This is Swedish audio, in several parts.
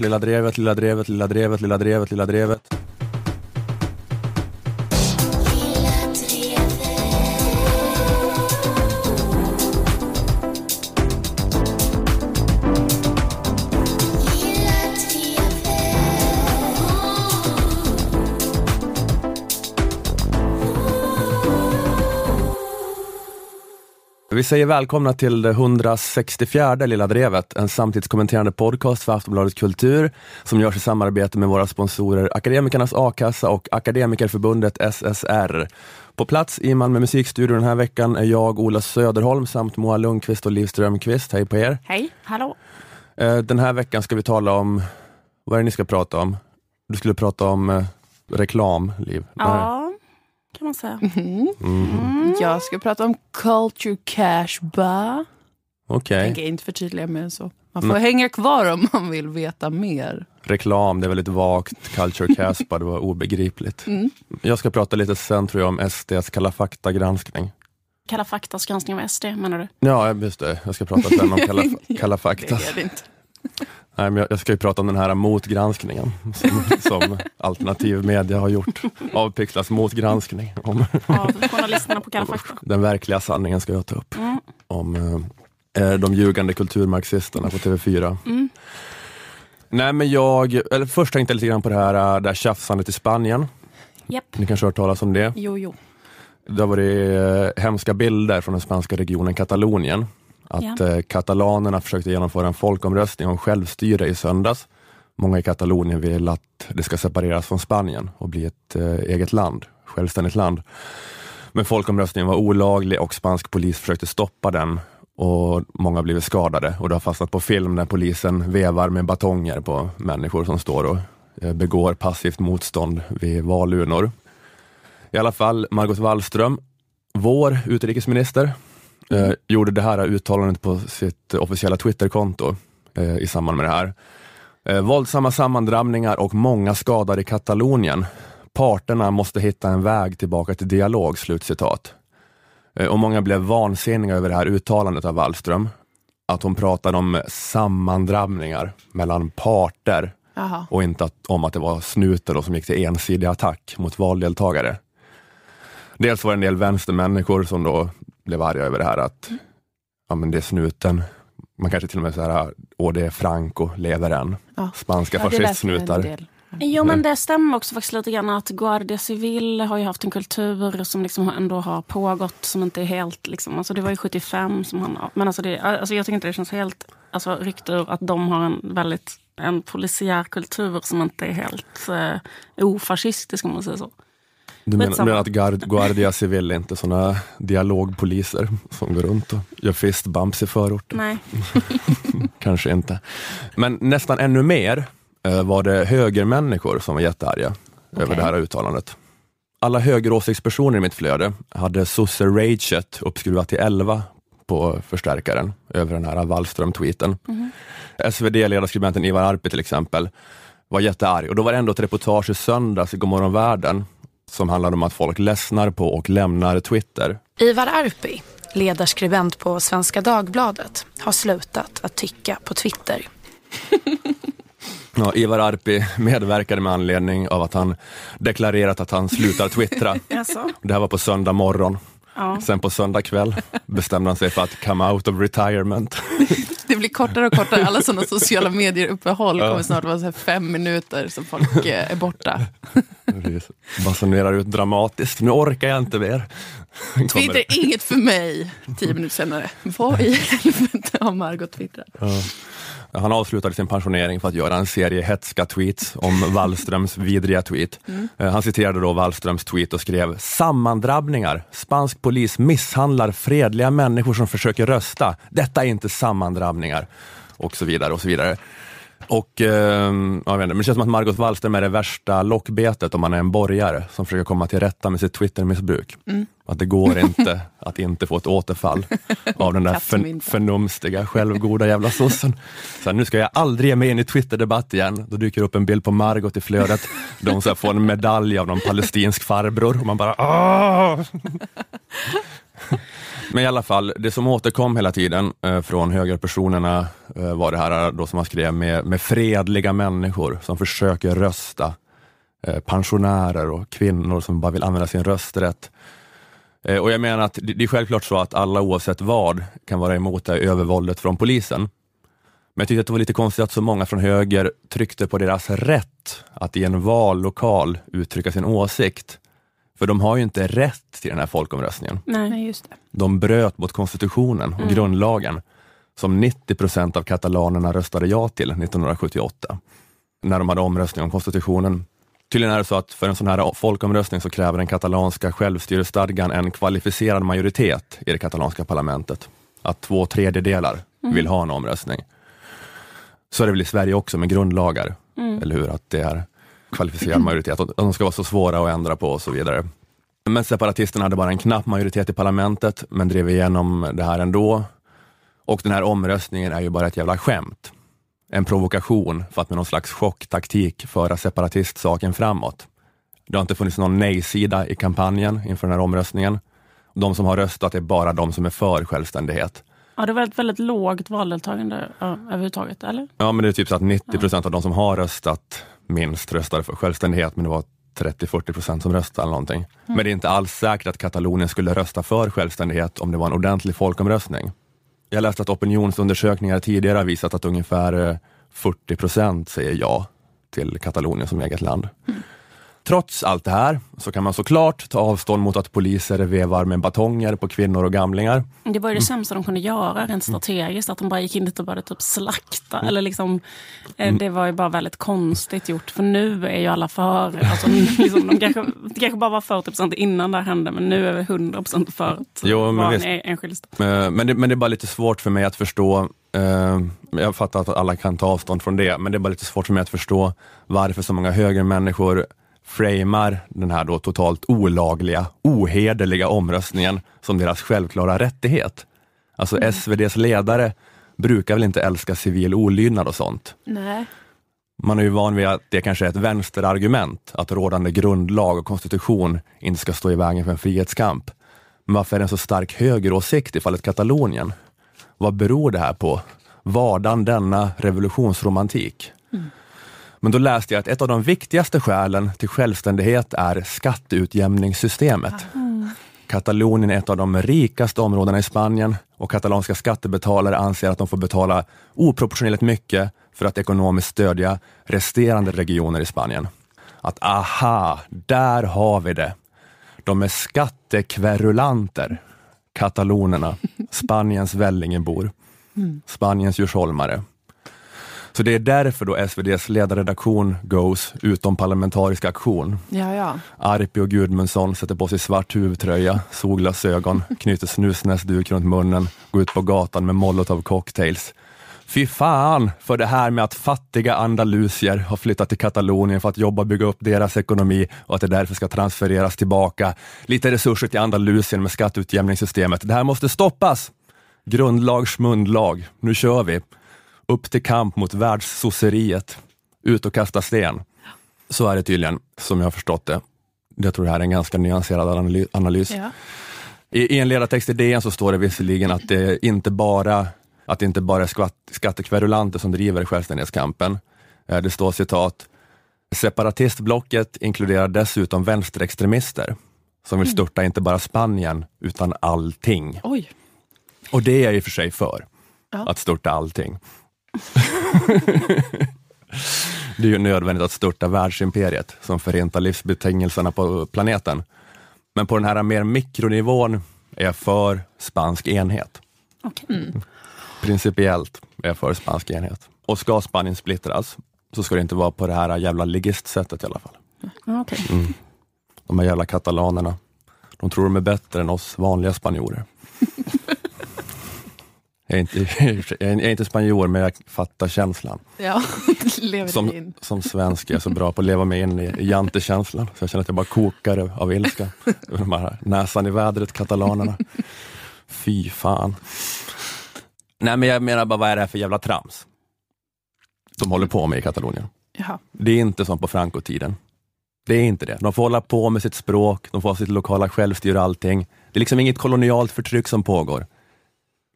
Lilla drevet, lilla drevet, lilla drevet, lilla drevet, lilla drevet. Vi säger välkomna till det 164 Lilla Drevet, en samtidskommenterande podcast för Aftonbladet Kultur som görs i samarbete med våra sponsorer Akademikernas A-kassa och Akademikerförbundet SSR. På plats i Malmö musikstudio den här veckan är jag, Ola Söderholm samt Moa Lundqvist och Liv Strömqvist. Hej på er! Hej, hallå! Eh, Den här veckan ska vi tala om, vad är det ni ska prata om? Du skulle prata om eh, reklam, Liv. Ja, kan man säga. Mm. Jag ska prata om culture cash bar. Okej, Tänker inte förtydliga mer än så. Man får hänga kvar om man vill veta mer. reklam, det är väldigt vagt, culture caspa, det var obegripligt. Jag ska prata lite sen tror jag om SDs Kalla fakta-granskning. Kalla faktas granskning av SD menar du? Ja, just det. Jag ska prata sen om Kalla, kalla fakta. Det är det inte. Nej, men jag, jag ska ju prata om den här motgranskningen som, som alternativ media har gjort. Avpixlas motgranskning. Om Av journalisterna på Kalla fakta? den verkliga sanningen ska jag ta upp. Mm. Om eh, eh, de ljugande kulturmarxisterna på TV4. Mm. Nej, men jag, eller först tänkte jag lite grann på det här, eh, det här tjafsandet i Spanien. Japp. Ni kanske har hört talas om det? Jo, jo. Det har varit eh, hemska bilder från den spanska regionen Katalonien. Att Ja. eh, katalanerna försökte genomföra en folkomröstning om självstyre i söndags. Många i Katalonien vill att det ska separeras från Spanien och bli ett eh, eget land, självständigt land. Men folkomröstningen var olaglig och spansk polis försökte stoppa den och många har blivit skadade och det har fastnat på film när polisen vevar med batonger på människor som står och eh, begår passivt motstånd vid valurnor. I alla fall Margot Wallström, vår utrikesminister, eh, gjorde det här uttalandet på sitt officiella Twitterkonto eh, i samband med det här. Eh, våldsamma sammandrabbningar och många skadade i Katalonien. Parterna måste hitta en väg tillbaka till dialog, slutcitat. Eh, och många blev vansinniga över det här uttalandet av Wallström. Att hon pratade om sammandrabbningar mellan parter Jaha. och inte att, om att det var snuten som gick till ensidig attack mot valdeltagare. Dels var det en del vänstermänniskor som då blev arga över det här att ja, men det är snuten. Man kanske till och med säger åh det är Franco, lever än. Ja. Spanska Ja, fascistsnutar. del. Jo, men det stämmer också faktiskt lite grann att Guardia Civil har ju haft en kultur som liksom ändå har pågått som inte är helt, liksom, alltså det var ju 75 som han, men alltså, det, alltså jag tycker inte det känns helt alltså, ryckt ur att de har en väldigt, en polisiär kultur som inte är helt eh, ofascistisk om man säger så. Du menar, menar att Guard, Guardia Civil är inte sådana dialogpoliser som går runt och gör fistbumps i förorten? Nej. Kanske inte. Men nästan ännu mer eh, var det högermänniskor som var jättearga över Okej. det här uttalandet. Alla högeråsiktspersoner i mitt flöde hade sosse raget uppskruvat till 11 på förstärkaren över den här Wallström-tweeten. SvD-ledarskribenten Ivar Arpi till exempel var jättearg och då var det ändå ett reportage i söndags i Gomorron Världen som handlade om att folk ledsnar på och lämnar Twitter. Ivar Arpi, ledarskribent på Svenska Dagbladet, har slutat att tycka på Twitter. Ja, Ivar Arpi medverkade med anledning av att han deklarerat att han slutar twittra. Det här var på söndag morgon. Ja. Sen på söndag kväll bestämde han sig för att come out of retirement. Det blir kortare och kortare. Alla sådana sociala medier-uppehåll kommer snart vara så fem minuter som folk eh, är borta. Basunerar ut dramatiskt. Nu orkar jag inte mer. Twitter är inget för mig. Tio minuter senare. Vad i helvete har Margot twittrat? Han avslutade sin pensionering för att göra en serie hetska tweets om Wallströms vidriga tweet. Eh, Han citerade då Wallströms tweet och skrev sammandrabbningar. Spansk polis misshandlar fredliga människor som försöker rösta. Detta är inte sammandrabbningar. Och så vidare och så vidare. Och, ehm, jag vet inte, men det känns som att Margot Wallström är det värsta lockbetet om man är en borgare som försöker komma till rätta med sitt Twittermissbruk. Att det går inte att inte få ett återfall av den där för, förnumstiga, självgoda jävla sossen. Så här, nu ska jag aldrig ge mig in i Twitterdebatt igen. Då dyker upp en bild på Margot i flödet, hon så här, får en medalj av någon palestinsk farbror och man bara Åh! Men i alla fall, det som återkom hela tiden eh, från högerpersonerna eh, var det här eh, då som man skrev med, med fredliga människor som försöker rösta. Eh, pensionärer och kvinnor som bara vill använda sin rösträtt. Eh, och jag menar att det, det är självklart så att alla oavsett vad kan vara emot det övervåldet från polisen. Men jag tyckte att det var lite konstigt att så många från höger tryckte på deras rätt att i en vallokal uttrycka sin åsikt. För de har ju inte rätt till den här folkomröstningen. Nej. Just det. De bröt mot konstitutionen och Mm. grundlagen som 90 procent av katalanerna röstade ja till 1978 när de hade omröstning om konstitutionen. Tydligen är det så att för en sån här folkomröstning så kräver den katalanska självstyrestadgan en kvalificerad majoritet i det katalanska parlamentet. Att två tredjedelar vill ha en omröstning. Så är det väl i Sverige också med grundlagar, Mm. eller hur? Att det är kvalificerad majoritet och de ska vara så svåra att ändra på och så vidare. Men separatisterna hade bara en knapp majoritet i parlamentet, men drev igenom det här ändå. Och den här omröstningen är ju bara ett jävla skämt. En provokation för att med någon slags chocktaktik föra separatistsaken framåt. Det har inte funnits någon nej-sida i kampanjen inför den här omröstningen. De som har röstat är bara de som är för självständighet. Ja, det var ett väldigt lågt valdeltagande ja, överhuvudtaget, eller? Ja, men det är typ så att 90 procent av de som har röstat minst röstade för självständighet, men det var 30-40 procent som röstade eller någonting. Men det är inte alls säkert att Katalonien skulle rösta för självständighet om det var en ordentlig folkomröstning. Jag läste att opinionsundersökningar tidigare har visat att ungefär eh, 40 procent säger ja till Katalonien som eget land. Trots allt det här så kan man såklart ta avstånd mot att poliser vevar med batonger på kvinnor och gamlingar. Det var ju det sämsta de kunde göra rent strategiskt, att de bara gick in dit och började typ slakta. Eller liksom, eh, det var ju bara väldigt konstigt gjort, för nu är ju alla för. Alltså, liksom, de kanske, det kanske bara var 40% innan det här hände, men nu är vi 100 för att Jo, men vara visst. en enskild. Eh, Men det, men det är bara lite svårt för mig att förstå, eh, jag fattar att alla kan ta avstånd från det, men det är bara lite svårt för mig att förstå varför så många högermänniskor framar den här då totalt olagliga, ohederliga omröstningen som deras självklara rättighet. Alltså SVDs ledare brukar väl inte älska civil olydnad och sånt. Nej. Man är ju van vid att det kanske är ett vänsterargument, att rådande grundlag och konstitution inte ska stå i vägen för en frihetskamp. Men varför är det en så stark högeråsikt i fallet Katalonien? Vad beror det här på? Vardan denna revolutionsromantik? Men då läste jag att ett av de viktigaste skälen till självständighet är skatteutjämningssystemet. Katalonien är ett av de rikaste områdena i Spanien och katalanska skattebetalare anser att de får betala oproportionerligt mycket för att ekonomiskt stödja resterande regioner i Spanien. Att aha, där har vi det. De är skattekverulanter, katalonerna, Spaniens vällingebor, Spaniens djursholmare. Så det är därför då SVDs ledarredaktion goes utom parlamentarisk aktion. Ja, ja. Arpi och Gudmundsson sätter på sig svart huvudtröja, solglasögon, knyter snusnäsduk runt munnen, går ut på gatan med molotov cocktails. Fy fan för det här med att fattiga andalusier har flyttat till Katalonien för att jobba och bygga upp deras ekonomi och att det därför ska transfereras tillbaka lite resurser till Andalusien med skatteutjämningssystemet. Det här måste stoppas! Grundlag, smundlag. Nu kör vi! Upp till kamp mot världssosseriet. Ut och kasta sten. Så är det tydligen, som jag har förstått det. Jag tror det här är en ganska nyanserad analy- analys. ja. I, I en ledartext i DN så står det visserligen att det inte bara, att det inte bara är skatt, skattekverulanter som driver självständighetskampen. Eh, Det står citat, separatistblocket inkluderar dessutom vänsterextremister som vill störta inte bara Spanien utan allting. Oj. Och det är jag i och för sig för, Ja. att störta allting. det är ju nödvändigt att störta världsimperiet som förentar livsbetingelserna på planeten. Men på den här mer mikronivån är jag för spansk enhet. Okej. Principiellt är jag för spansk enhet. Och ska Spanien splittras så ska det inte vara på det här jävla ligistsättet i alla fall. Ja, okej. De här jävla katalanerna, de tror de är bättre än oss vanliga spanjorer. Jag är, inte, jag är inte spanjor, men jag fattar känslan. Ja, lever Som, in. som svensk är jag så bra på att leva mig in i, jantekänslan, så jag känner att jag bara kokar av ilska. De här näsan i vädret, katalanerna. Fy fan. Nej, men jag menar bara, vad är det här för jävla trams? De håller på med i Katalonien. Jaha. Det är inte som på Franco-tiden. Det är inte det. De får hålla på med sitt språk, de får ha sitt lokala självstyre och allting. Det är liksom inget kolonialt förtryck som pågår.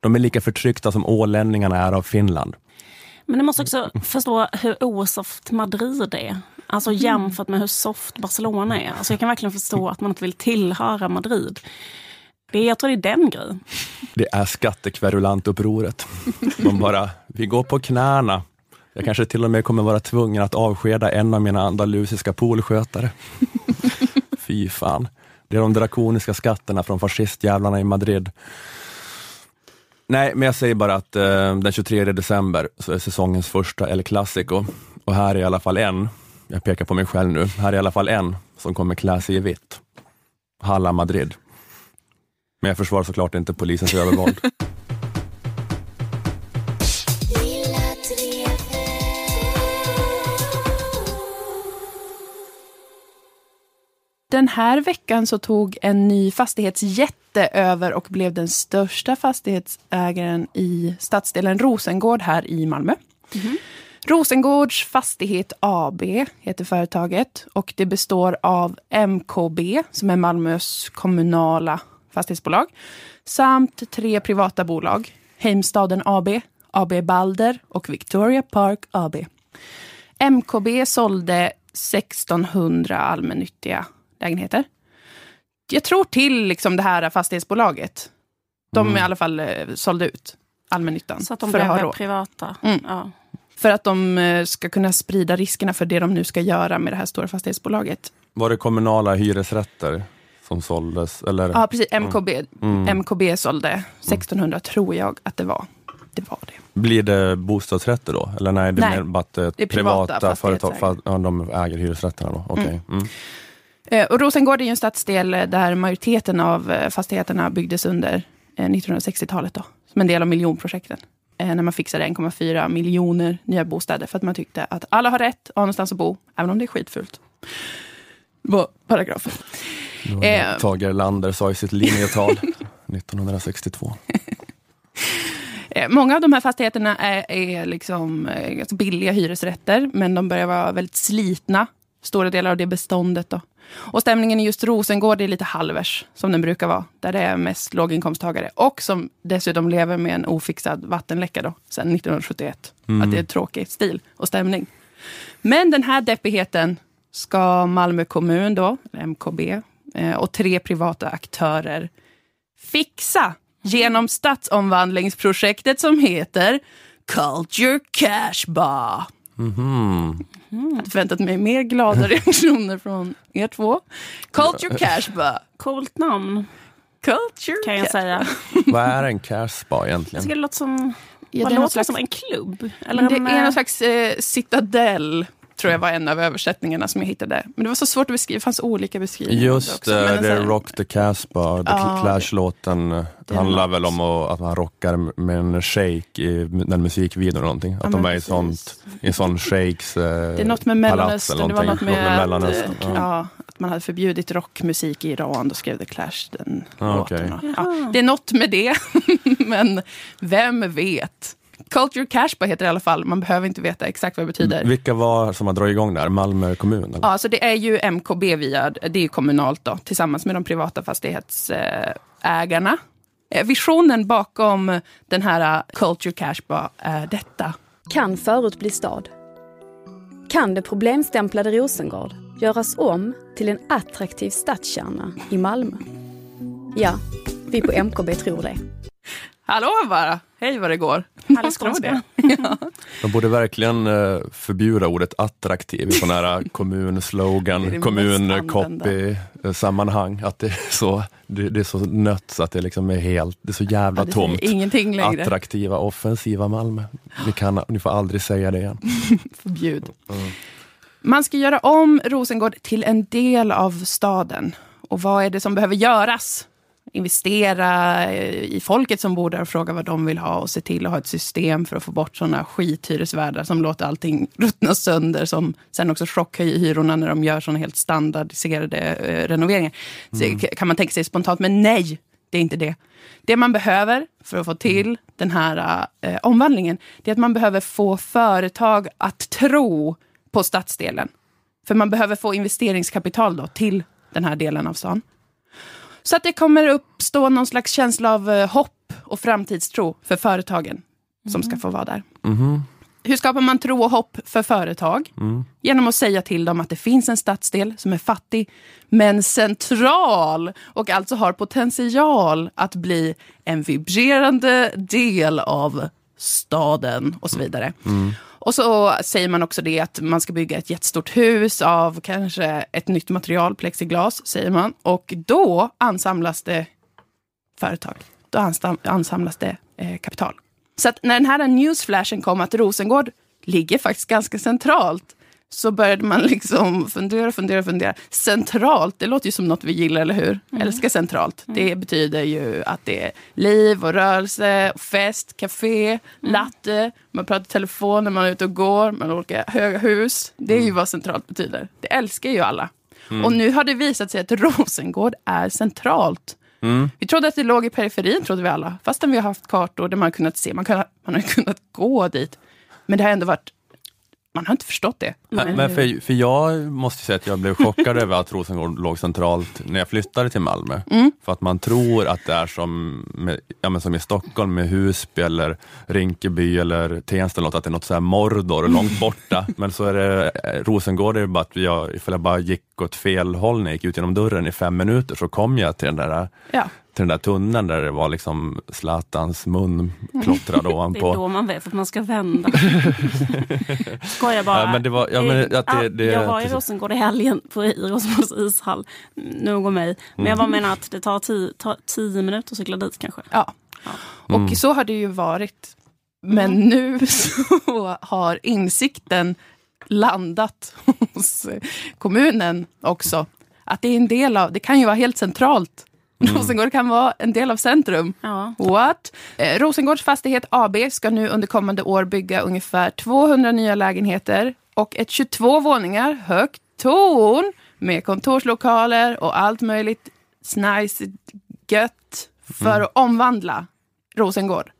De är lika förtryckta som ålänningarna är av Finland. Men du måste också förstå hur osoft Madrid är. Alltså jämfört med hur soft Barcelona är. Alltså jag kan verkligen förstå att man inte vill tillhöra Madrid. Det, jag tror det är den grejen. Det är skattekverulantupproret. Man bara, vi går på knäna. Jag kanske till och med kommer vara tvungen att avskeda en av mina andalusiska poolskötare. Fy fan. Det är de drakoniska skatterna från fascistjävlarna i Madrid. Nej, men jag säger bara att eh, den 23 december så är säsongens första El Clasico och här är i alla fall en, jag pekar på mig själv nu, här är i alla fall en som kommer klä sig i vitt. Halla Madrid. Men jag försvarar såklart inte polisens övervåld. Den här veckan så tog en ny fastighetsjätte över och blev den största fastighetsägaren i stadsdelen Rosengård här i Malmö. Rosengårds Fastighet AB heter företaget och det består av MKB som är Malmös kommunala fastighetsbolag samt tre privata bolag. Heimstaden AB, AB Balder och Victoria Park AB. MKB sålde 1600 allmännyttiga lägenheter. Jag tror till liksom det här fastighetsbolaget. De i alla fall eh, sålde ut allmännyttan. Så att de för, att ha blev råd. privata. Mm. Ja. för att de eh, ska kunna sprida riskerna för det de nu ska göra med det här stora fastighetsbolaget. Var det kommunala hyresrätter som såldes? Eller? Ja, precis. MKB, Mm. MKB sålde 1600 tror jag att det var. Det var det. Blir det bostadsrätter då? Eller nej, det är Nej, mer bara att det är det är privata privata företag, för, ja, de äger hyresrätterna då? Okej. Mm. Eh, Och Rosengård är ju en stadsdel eh, där majoriteten av eh, fastigheterna byggdes under eh, 1960-talet. Då, som en del av miljonprojekten. När man fixade 1,4 miljoner nya bostäder. För att man tyckte att alla har rätt att ha någonstans att bo, även om det är skitfult. Var paragrafen. Det var det Eh. Tage Erlander sa i sitt linjetal 1962. Eh, Många av de här fastigheterna är, är liksom, ganska billiga hyresrätter, men de börjar vara väldigt slitna. Stora delar av det beståndet. Då. Och stämningen i just Rosengård är lite halvers, som den brukar vara. Där det är mest låginkomsttagare. Och som dessutom lever med en ofixad vattenläcka då, sedan 1971. Att det är tråkig stil och stämning. Men den här deppigheten ska Malmö kommun, då, MKB, eh, och tre privata aktörer fixa genom stadsomvandlingsprojektet som heter Culture Cash Bar. Mhm. Jag hade förväntat mig mer glada reaktioner från er två. Culture Cash. Coolt namn Culture kan jag Cash säga. Vad är en cash spa Jag egentligen? tycker det låter som, Ja, det låter det slags- som en klubb. Eller det en, är eh, någon slags eh, citadell, tror jag var en av översättningarna som jag hittade. Men det var så svårt att beskriva, det fanns olika beskrivningar. Just också. Men det, det är sån här- Rock the Casbah, The Ja, Clash-låten eh, handlar något. väl om att, att man rockar med en shake i den musikvideon eller någonting. Att Ja, de är i, sånt, i sån shakes eh, Det är något med Mellanöstern. Det var något med, att, Mellanöstern, eh, ja. ja, att man hade förbjudit rockmusik i Iran. Då skrev The Clash den Ja, låten. okej. Ja, det är något med det, men vem vet? Culture Cash Bar heter det i alla fall. Man behöver inte veta exakt vad det betyder. Vilka var som har dragit igång det här? Malmö kommun? Eller? Ja, så det är ju MKB via, det är ju kommunalt då, tillsammans med de privata fastighetsägarna. Eh, Visionen bakom den här eh, Culture Cash Bar är detta. Kan förut bli stad? Kan det problemstämplade Rosengård göras om till en attraktiv stadskärna i Malmö? Ja, vi på MKB tror det. Hallå bara! Hej vad det går. Skånska. De borde verkligen eh, förbjuda ordet attraktiv i sådana här kommunslogan, kommun-copy-sammanhang. Att det är, så, det, det är så nött så att det liksom är helt, det är så jävla Ja, tomt. ingenting längre. Attraktiva, offensiva Malmö. Ni, kan, ni får aldrig säga det igen. Förbjud. Man ska göra om Rosengård till en del av staden. Och vad är det som behöver göras? Investera eh, i folket som bor där och fråga vad de vill ha och se till att ha ett system för att få bort sådana skithyresvärdar som låter allting ruttna sönder som sen också chockhöjer hyrorna när de gör sådana helt standardiserade eh, renoveringar. Så k- kan man tänka sig spontant, men nej, det är inte det. Det man behöver för att få till den här eh, omvandlingen, det är att man behöver få företag att tro på stadsdelen. För man behöver få investeringskapital då till den här delen av stan. Så att det kommer uppstå någon slags känsla av eh, hopp och framtidstro för företagen som ska få vara där. Mhm. Hur skapar man tro och hopp för företag? Genom att säga till dem att det finns en stadsdel som är fattig, men central och alltså har potential att bli en vibrerande del av staden och så vidare. Och så säger man också det att man ska bygga ett jättestort hus av kanske ett nytt material, plexiglas, säger man. Och då ansamlas det företag. Då ansamlas det eh, kapital. Så att när den här newsflashen kom att Rosengård ligger faktiskt ganska centralt så började man liksom fundera, fundera, fundera. Centralt, det låter ju som något vi gillar, eller hur? Älskar centralt. Det betyder ju att det är liv och rörelse, och fest, café, latte, man pratar i telefon när man är ute och går, man har olika höga hus. Det är ju vad centralt betyder. Det älskar ju alla. Och nu har det visat sig att Rosengård är centralt. Vi trodde att det låg i periferin, trodde vi alla. Fastän vi har haft kartor där man har kunnat se, man, kan, man har kunnat gå dit. Men det har ändå varit, man har inte förstått det. Men men för, för jag måste säga att jag blev chockad över att Rosengård låg centralt när jag flyttade till Malmö. För att man tror att det är som, med, ja, men som i Stockholm med Husby eller Rinkeby eller Tensta, något, att det är något så här Mordor långt borta. men så är det, eh, Rosengård är det bara att jag, ifall jag bara gick åt fel håll när jag gick ut genom dörren i fem minuter så kom jag till den där Ja. Till den där tunneln där det var liksom Zlatans mun klottrad Det är ovanpå. då man vet att man ska vända. Skojar bara. Ja, men det var- ja, men Eh, att det- ja, det- jag var i. Rosengård i helgen på i Rosengårds ishall. Nog om mig. Men jag bara menar att det tar tio, tar tio minuter att cykla dit kanske. Ja. Och så har det ju varit. Men nu så har insikten landat hos kommunen också. Att det är en del av, det kan ju vara helt centralt. Rosengård kan vara en del av centrum. Ja. What? Eh, Rosengårds Fastighet AB ska nu under kommande år bygga ungefär 200 nya lägenheter och ett 22 våningar högt torn med kontorslokaler och allt möjligt nice, gött för att omvandla Rosengård.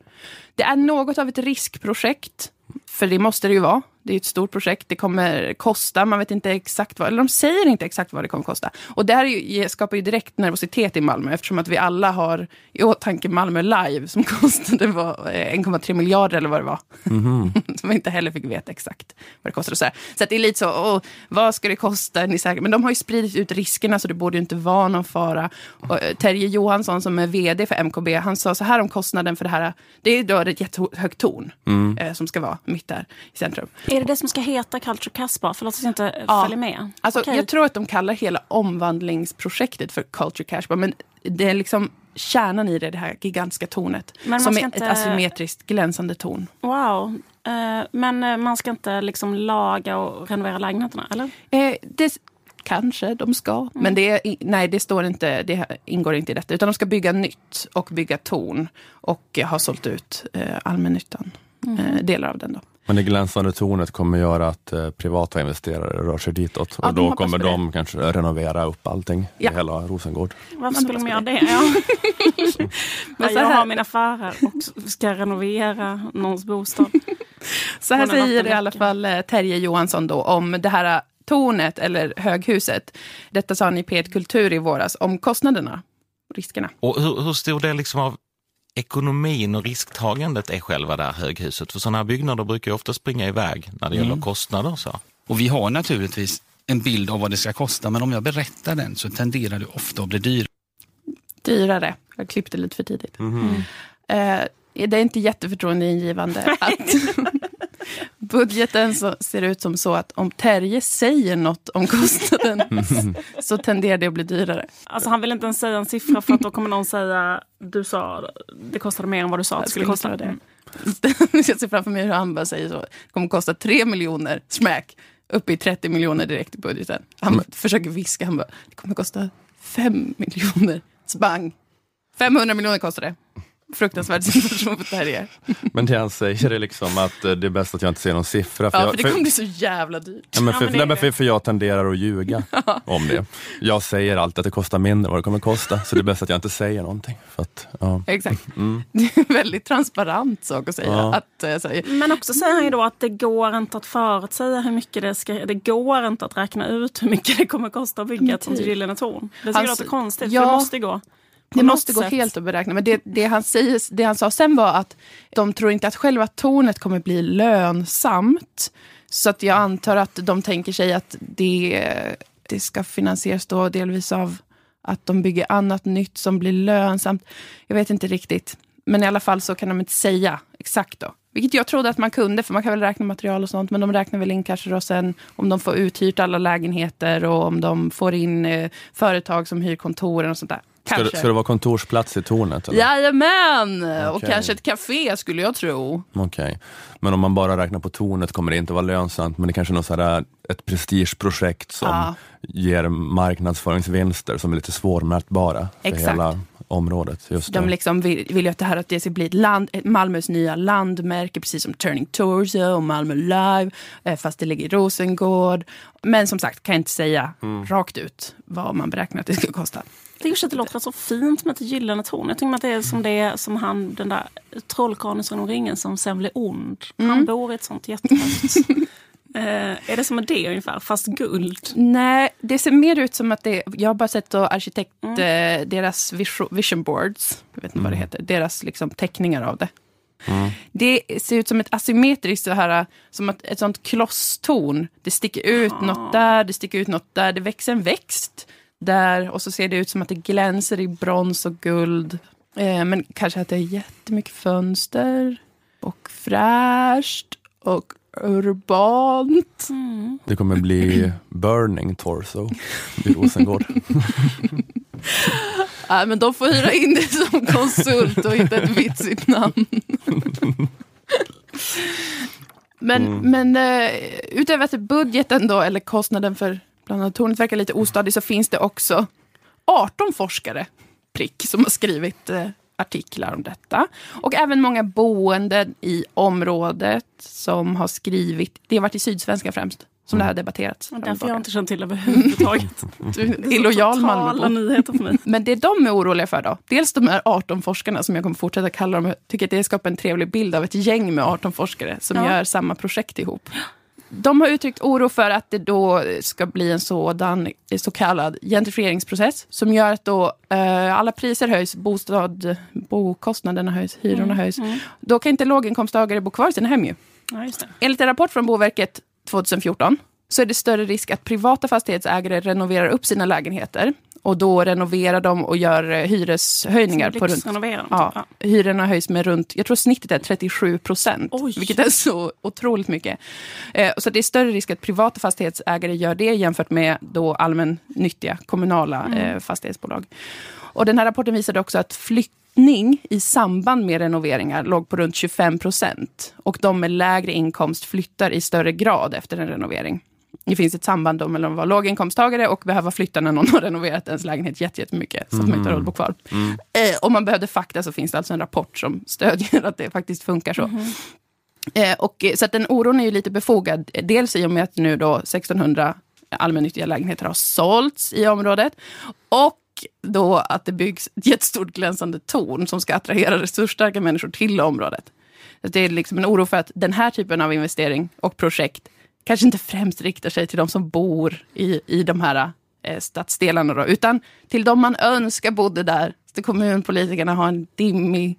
Det är något av ett riskprojekt, för det måste det ju vara. Det är ett stort projekt, det kommer kosta, man vet inte exakt vad, eller de säger inte exakt vad det kommer kosta. Och det här är ju, skapar ju direkt nervositet i Malmö, eftersom att vi alla har i åtanke Malmö Live, som kostade var, eh, 1,3 miljarder eller vad det var. som vi inte heller fick veta exakt vad det kostade. Så här. så att det är lite så, åh, vad ska det kosta? Ni säkra? Men de har ju spridit ut riskerna, så det borde ju inte vara någon fara. Och, eh, Terje Johansson, som är vd för MKB, han sa så här om kostnaden för det här. Det är då ett jättehögt torn eh, som ska vara mitt där i centrum. Är det det som ska heta Culture Casbah? Förlåt att jag inte Ja. följer med. Alltså, Okej. Jag tror att de kallar hela omvandlingsprojektet för Culture Cash. Men det är liksom kärnan i det, det här gigantiska tornet. Men som är inte- ett asymmetriskt glänsande torn. Wow. Eh, men eh, man ska inte liksom laga och renovera lägenheterna, eller? Eh, det, kanske de ska, Mm. men det, är nej, det, står inte, det ingår inte i detta. Utan de ska bygga nytt och bygga torn och ha sålt ut eh, allmännyttan. Mm. Delar av den då. Men det glänsande tornet kommer göra att eh, privata investerare rör sig ditåt Ja, och de då kommer det. de kanske renovera upp allting Ja. i hela Rosengård. Varför skulle de göra det? Ja. Men ja, jag har min affärer och ska renovera någons bostad. Så här säger i alla fall eh, Terje Johansson då om det här tornet eller höghuset. Detta sa han i P1 Kultur i våras om kostnaderna och riskerna. Och hur, hur stor del liksom av ekonomin och risktagandet är själva det här höghuset? För sådana här byggnader brukar ju ofta springa iväg när det gäller kostnader. och Så. Och vi har naturligtvis en bild av vad det ska kosta, men om jag berättar den så tenderar det ofta att bli dyrt. Dyrare. Jag klippte lite för tidigt. Mhm. Eh, det är inte jätteförtroendeingivande att budgeten så, ser ut som så att om Terje säger något om kostnaden så tenderar det att bli dyrare. Alltså han vill inte ens säga en siffra för att då kommer någon säga du sa det kostade mer än vad du sa att det skulle kosta. det. Jag ser framför mig hur han bara säger så. Det kommer kosta 3 miljoner, smack, upp i 30 miljoner direkt i budgeten. Han bara försöker viska, han bara, det kommer kosta 5 miljoner, spang. 500 miljoner kostar det. Fruktansvärd situation för Terje. Men det han säger är liksom att eh, det är bäst att jag inte säger någon siffra. Ja, jag, för det kommer bli så jävla dyrt. Ja, men Ja, för, men nej, men för, för jag tenderar att ljuga om det. Jag säger alltid att det kostar mindre än vad det kommer kosta, så det är bäst att jag inte säger någonting. För att, ja. Exakt. Det är en väldigt transparent sak att säga. Ja. Att, eh, säga. Men också säger han ju då att det går inte att förutsäga hur mycket det ska... Det går inte att räkna ut hur mycket det kommer kosta att bygga ett sånt typ. gyllene torn. Det jag s- låter konstigt, ja. för det måste gå. Det måste gå sätt. helt att beräkna. Men det, det, han säger, det han sa sen var att de tror inte att själva tornet kommer bli lönsamt. Så att jag antar att de tänker sig att det, det ska finansieras då delvis av att de bygger annat nytt som blir lönsamt. Jag vet inte riktigt. Men i alla fall så kan de inte säga exakt då. Vilket jag trodde att man kunde, för man kan väl räkna material och sånt. Men de räknar väl in kanske då sen om de får uthyrt alla lägenheter och om de får in eh, företag som hyr kontoren och sånt där. Ska Kanske. det, ska det vara kontorsplats i tornet? Eller? Jajamän! Och Okej. kanske ett café skulle jag tro. Okej. Men om man bara räknar på tornet kommer det inte vara lönsamt, men det kanske är något sådär, ett prestigeprojekt som Ja. ger marknadsföringsvinster som är lite svårmätbara för Exakt. hela området. Just De liksom vill, vill ju att det här att det ska bli ett land, Malmös nya landmärke, precis som Turning Torso och Malmö Live, eh, fast det ligger i Rosengård. Men som sagt, kan jag inte säga Mm. rakt ut vad man beräknar att det skulle kosta. Tycker att det låter så fint med ett gyllene torn. Jag tycker att det är som, det är, som han, den där trollkarlen i Sagan om ringen som sen blir ond. Mm. Han bor i ett sånt jättehögt. eh, är det som en det ungefär, fast guld? Nej, det ser mer ut som att det, jag har bara sett då arkitekt, Mm. eh, deras vision, boards, jag vet inte vad det heter, deras liksom teckningar av det. Det ser ut som ett asymmetriskt, så här, som ett, ett sånt klosstorn. Det sticker ut Ah. något där, det sticker ut något där, det växer en växt där och så ser det ut som att det glänser i brons och guld. Eh, men kanske att det är jättemycket fönster och fräscht och urbant. Det kommer bli Burning Torso i Rosengård. Nej, men de får hyra in det som konsult och hitta ett vitsigt namn. Men, men eh, utöver att budgeten då, eller kostnaden för bland annat tornet verkar lite ostadig, så finns det också 18 forskare, prick, som har skrivit eh, artiklar om detta. Och även många boende i området som har skrivit, det har varit i Sydsvenska främst, som det här har debatterats. Och därför har jag inte känt till överhuvudtaget. Du är illojal Malmöbo. Men det de är oroliga för då, dels de här 18 forskarna som jag kommer fortsätta kalla dem, tycker att det skapar en trevlig bild av ett gäng med 18 forskare som Ja. gör samma projekt ihop. De har uttryckt oro för att det då ska bli en sådan så kallad gentrifieringsprocess som gör att då eh, alla priser höjs, bostad, bokostnaderna höjs, hyrorna höjs. Då kan inte låginkomsttagare bo kvar i sina hem ju. Ja. Enligt en rapport från Boverket 2014 så är det större risk att privata fastighetsägare renoverar upp sina lägenheter och då renoverar de och gör eh, hyreshöjningar på runt... Ja, typ. hyrorna höjs med runt, jag tror snittet är 37 procent, vilket är så otroligt mycket. Eh, så det är större risk att privata fastighetsägare gör det jämfört med då allmännyttiga kommunala Mm. eh, fastighetsbolag. Och den här rapporten visade också att flyttning i samband med renoveringar låg på runt 25 procent. Och de med lägre inkomst flyttar i större grad efter en renovering. Det finns ett samband då mellan att vara låginkomsttagare och behöva flytta när någon har renoverat ens lägenhet jätte- jättemycket, så att man inte har råd att bo kvar. Eh, om man behövde fakta så finns det alltså en rapport som stödjer att det faktiskt funkar så. Eh, och, eh, så att den oron är ju lite befogad. Eh, Dels i och med att nu då 1600 allmännyttiga lägenheter har sålts i området. Och då att det byggs ett jättestort glänsande torn som ska attrahera resursstarka människor till området. Så det är liksom en oro för att den här typen av investering och projekt kanske inte främst riktar sig till de som bor i, i de här eh, stadsdelarna, då, utan till de man önskar bodde där. Så kommunpolitikerna har en dimmig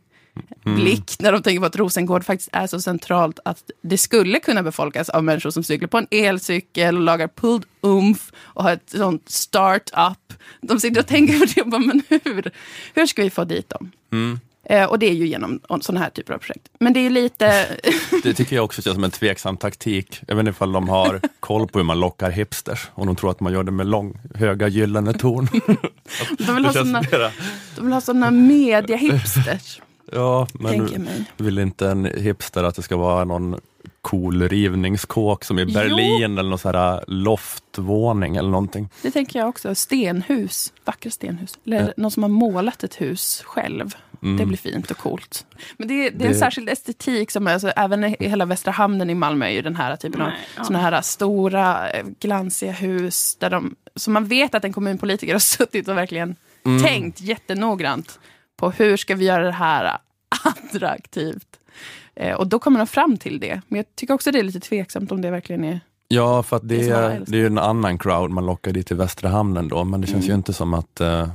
blick när de tänker på att Rosengård faktiskt är så centralt att det skulle kunna befolkas av människor som cyklar på en elcykel och lagar pulled umf och har ett sånt start-up. De sitter och tänker på det och bara, men hur, hur ska vi få dit dem? Eh, och det är ju genom sådana här typer av projekt. Men det är lite... Det tycker jag också känns som en tveksam taktik. Jag vet inte ifall de har koll på hur man lockar hipsters och de tror att man gör det med lång, höga gyllene torn. de vill ha såna, mera, de vill ha såna media-hipsters, ja, men vill inte en hipster att det ska vara någon cool rivningskåk som i Berlin eller någon sån här loftvåning eller någonting. Det tänker jag också. Stenhus, vackra stenhus. Eller Ja. någon som har målat ett hus själv. Det blir fint och coolt. Men det, är- det är en Det- särskild estetik som är, alltså, även i hela Västra hamnen i Malmö är ju den här typen av Nej, ja. såna här stora eh, glansiga hus. Där de, som man vet att en kommunpolitiker har suttit och verkligen tänkt jättenoggrant på hur ska vi göra det här attraktivt. Eh, och då kommer de fram till det. Men jag tycker också det är lite tveksamt om det verkligen är... Ja, för att det, Det är det är ju en annan crowd man lockar dit till Västra hamnen då, men det känns Mm. ju inte som att eh,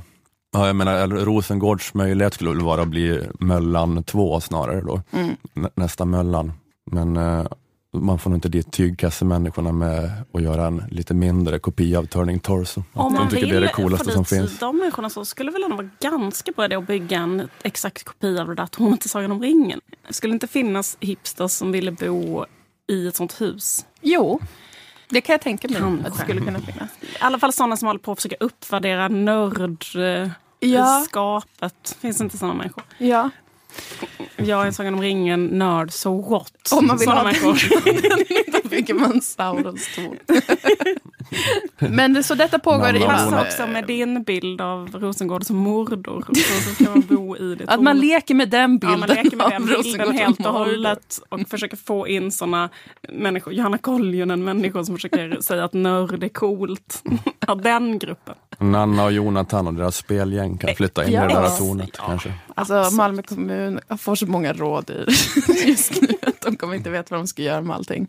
Ja, jag menar, Rosengårds möjlighet skulle väl vara att bli Möllan 2 snarare då. Mm. Nä- Nästa Möllan. Men eh, man får nog inte dit tygkassemänniskorna med att göra en lite mindre kopia av Turning Torso. Om De man tycker vill det är det coolaste som finns. de människorna så skulle väl ändå vara ganska bra idé att bygga en exakt kopia av det där tornet i Sagan om ringen. Det skulle inte finnas hipsters som ville bo i ett sånt hus. Jo, det kan jag tänka mig Kanske. att det skulle kunna finnas. I alla fall sådana som håller på att försöka uppvärdera nördskapet. Ja. Finns inte sådana människor? Ja. Jag är Sagan om ringen-nörd, så what? Om man vill Såna ha människor. Bygger man Saurons torn. Men det, så detta pågår i Namn och Passa Mona. också med din bild av Rosengård som mordor. Så, så ska man bo i det Att man tornet. leker med den Ja, bilden man leker med den bilden Rosengård helt och hållet och försöker få in såna människor, Johanna Koljonen, människor som försöker säga att nörd är coolt. Ja, den gruppen. Nanna och Jonathan och deras spelgäng kan flytta in Ja. i det där tornet kanske. Alltså Malmö kommun får så många råd i just nu de kommer inte veta vad de ska göra med allting.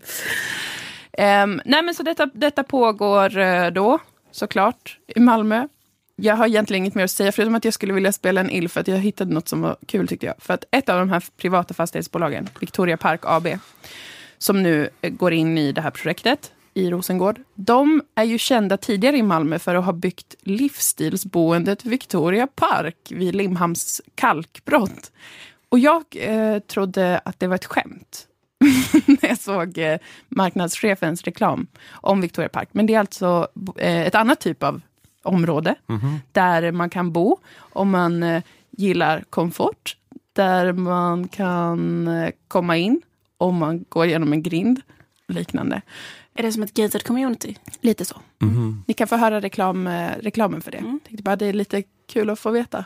Um, nej men så detta, detta pågår uh, då, såklart, i Malmö. Jag har egentligen inget mer att säga, förutom att jag skulle vilja spela en ill, för att jag hittade något som var kul tyckte jag. För att ett av de här privata fastighetsbolagen, Victoria Park AB, som nu eh, går in i det här projektet i Rosengård. De är ju kända tidigare i Malmö för att ha byggt livsstilsboendet Victoria Park vid Limhamns kalkbrott. Och jag eh, trodde att det var ett skämt när jag såg eh, marknadschefens reklam om Victoria Park. Men det är alltså eh, ett annat typ av område där man kan bo om man eh, gillar komfort. Där man kan komma in om man går genom en grind. Liknande. Är det som ett gated community? Lite så. Mhm. Ni kan få höra reklam, reklamen för det. Mm. Tänkte bara det är lite kul att få veta.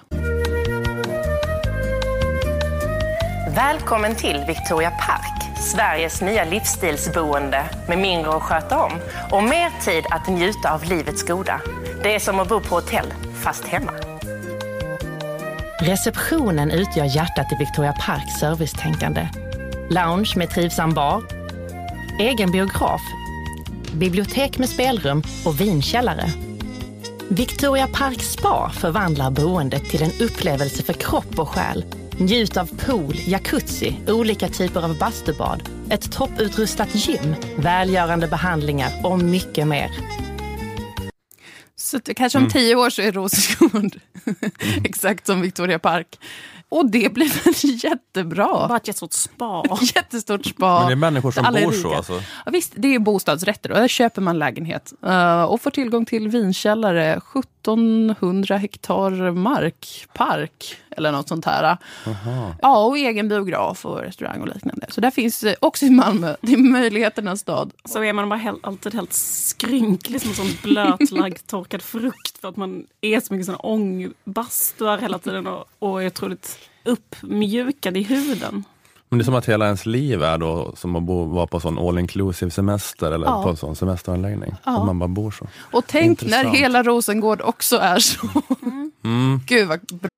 Välkommen till Victoria Park, Sveriges nya livsstilsboende med mindre att sköta om och mer tid att njuta av livets goda. Det är som att bo på hotell, fast hemma. Receptionen utgör hjärtat i Victoria Parks servicetänkande. Lounge med trivsam bar, egen biograf, bibliotek med spelrum och vinkällare. Victoria Park Spa förvandlar boendet till en upplevelse för kropp och själ. Njut av pool, jacuzzi, olika typer av bastubad, ett topputrustat gym, välgörande behandlingar och mycket mer. Så kanske om tio år så är Rosengård exakt som Victoria Park. Och det blir väl jättebra. Bara ett jättestort spa. Jättestort spa. Men det är människor som bor så alltså? Ja, visst, det är ju bostadsrätter och där köper man lägenhet. Eh, och får tillgång till vinkällare, 1700 hektar mark, park eller något sånt här. Ja, och egen biograf och restaurang och liknande. Så där finns eh, också i Malmö, det är möjligheternas stad. Så är man bara helt, alltid helt skrynklig som en sån blötlagd torkad frukt för att man är så mycket sån ångbastuar hela tiden och, och är otroligt uppmjukad i huden. Men det är som att hela ens liv är då som att bo, vara på sån all inclusive semester eller Ja. på en sån semesteranläggning. Ja. Att man bara bor så. Och tänk när Intressant. hela Rosengård också är så. Mm. Gud vad bra.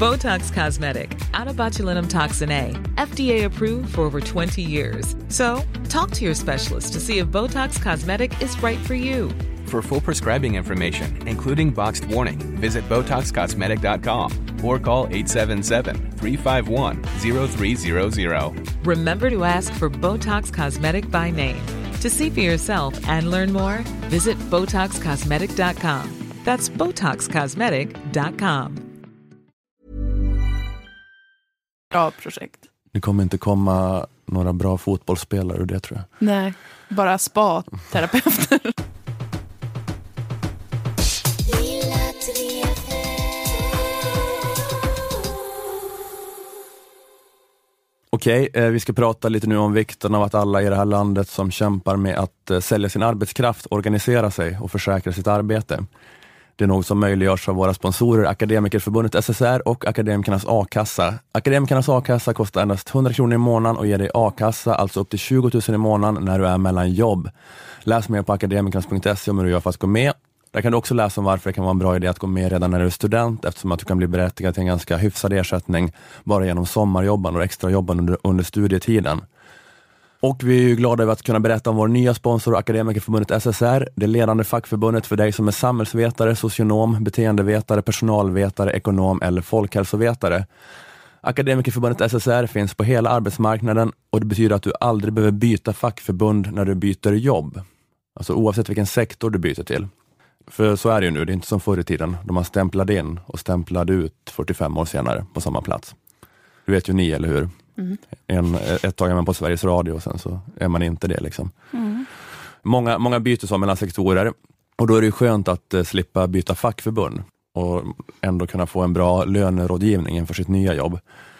Botox Cosmetic, botulinum toxin A, FDA approved for over 20 years. So, talk to your specialist to see if Botox Cosmetic is right for you. For full prescribing information, including boxed warning, visit BotoxCosmetic.com or call 877-351-0300. Remember to ask for Botox Cosmetic by name. To see for yourself and learn more, visit BotoxCosmetic.com. That's BotoxCosmetic.com. bra projekt. Det kommer inte komma några bra fotbollsspelare ur det tror jag. Nej, bara spa-terapeuter. Okej, eh, vi ska prata lite nu om vikten av att alla i det här landet som kämpar med att eh, sälja sin arbetskraft organiserar sig och försäkrar sitt arbete. Det är något som möjliggörs av våra sponsorer Akademikerförbundet SSR och Akademikernas a-kassa. Akademikernas a-kassa kostar endast 100 kronor i månaden och ger dig a-kassa, alltså upp till 20 000 i månaden när du är mellan jobb. Läs mer på akademikernas.se om hur du gör för att gå med. Där kan du också läsa om varför det kan vara en bra idé att gå med redan när du är student eftersom att du kan bli berättigad till en ganska hyfsad ersättning bara genom sommarjobban och extrajobbande under, under studietiden. Och vi är ju glada över att kunna berätta om vår nya sponsor Akademikerförbundet SSR, det ledande fackförbundet för dig som är samhällsvetare, socionom, beteendevetare, personalvetare, ekonom eller folkhälsovetare. Akademikerförbundet SSR finns på hela arbetsmarknaden och det betyder att du aldrig behöver byta fackförbund när du byter jobb. Alltså oavsett vilken sektor du byter till. För så är det ju nu, det är inte som förr i tiden då man stämplade in och stämplade ut 45 år senare på samma plats. Det vet ju ni, eller hur? Mm. En, ett tag är man på Sveriges Radio och sen så är man inte det. Liksom. Mm. Många, många byter så mellan sektorer och då är det skönt att eh, slippa byta fackförbund och ändå kunna få en bra lönerådgivning inför sitt nya jobb.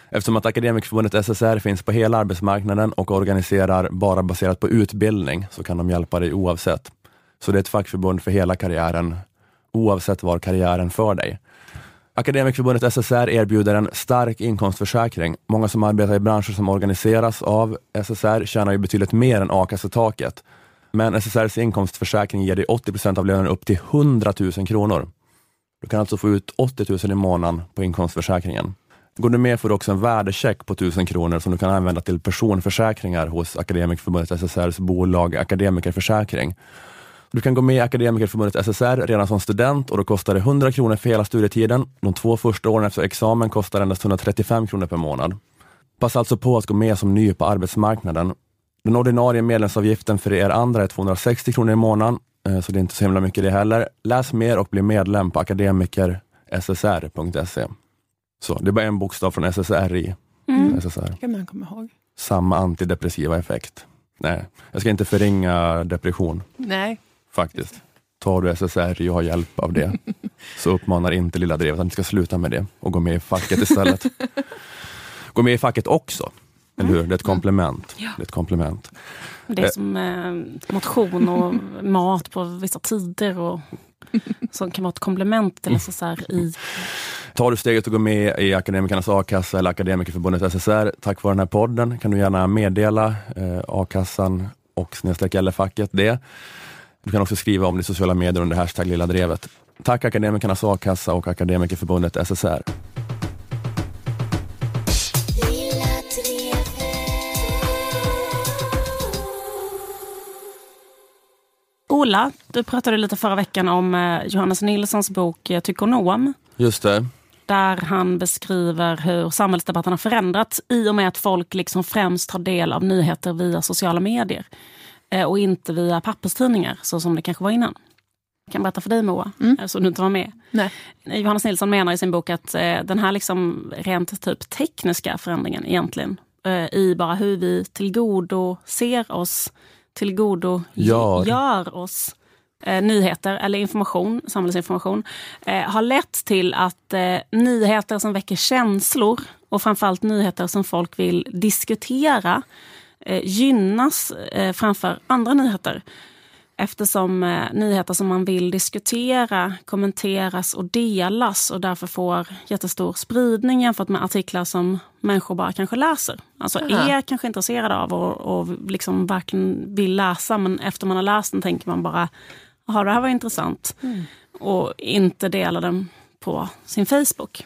Eftersom att Akademikerförbundet SSR finns på hela arbetsmarknaden och organiserar bara baserat på utbildning så kan de hjälpa dig oavsett. Så det är ett fackförbund för hela karriären, oavsett var karriären för dig. Akademikerförbundet SSR erbjuder en stark inkomstförsäkring. Många som arbetar i branscher som organiseras av SSR tjänar ju betydligt mer än a-kassetaket. Men SSRs inkomstförsäkring ger dig 80 procent av lönen upp till 100 000 kronor. Du kan alltså få ut 80 000 i månaden på inkomstförsäkringen. Går du med får du också en värdecheck på 1000 kronor som du kan använda till personförsäkringar hos Akademikerförbundet SSRs bolag Akademikerförsäkring. Du kan gå med i Akademikerförbundet SSR redan som student och då kostar det 100 kronor för hela studietiden. De två första åren efter examen kostar endast 135 kronor per månad. Passa alltså på att gå med som ny på arbetsmarknaden. Den ordinarie medlemsavgiften för er andra är 260 kronor i månaden, eh, så det är inte så himla mycket det heller. Läs mer och bli medlem på akademikerssr.se. Så det är bara en bokstav från SSRI. Mm. SSR. kan man komma ihåg. Samma antidepressiva effekt. Nej, jag ska inte förringa depression Nej. Faktiskt. Tar du SSRI och har hjälp av det, så uppmanar inte Lilla Drevet att ni ska sluta med det och gå med i facket istället. gå med i facket också, eller hur? Det är ett komplement. Ja. Det är ett komplement. Det är som eh, motion och mat på vissa tider och som kan vara ett komplement till SSRI. Tar du steget att gå med i Akademikernas a-kassa eller Akademikerförbundet SSR tack vare den här podden kan du gärna meddela eh, a-kassan och snedstreck LF-facket det. Du kan också skriva om det i sociala medier under hashtag Lilla Drevet. Tack Akademikernas a-kassa och Akademikerförbundet SSR. Ola, du pratade lite förra veckan om eh, Johannes Nilssons bok eh, Tykonom. Just det. Där han beskriver hur samhällsdebatten har förändrats i och med att folk liksom främst tar del av nyheter via sociala medier. Eh, och inte via papperstidningar, så som det kanske var innan. Jag kan berätta för dig Moa, mm. så du inte var med. Nej. Johannes Nilsson menar i sin bok att eh, den här liksom rent typ tekniska förändringen egentligen eh, i bara hur vi tillgodo ser oss, tillgodo Gör. gör oss eh, nyheter eller information, samhällsinformation, eh, har lett till att eh, nyheter som väcker känslor och framförallt nyheter som folk vill diskutera eh, gynnas eh, framför andra nyheter. Eftersom eh, nyheter som man vill diskutera kommenteras och delas och därför får jättestor spridning jämfört med artiklar som människor bara kanske läser. Alltså Aha. är kanske intresserade av och, och liksom verkligen vill läsa men efter man har läst den tänker man bara Jaha, det här var intressant. Och inte dela den på sin Facebook.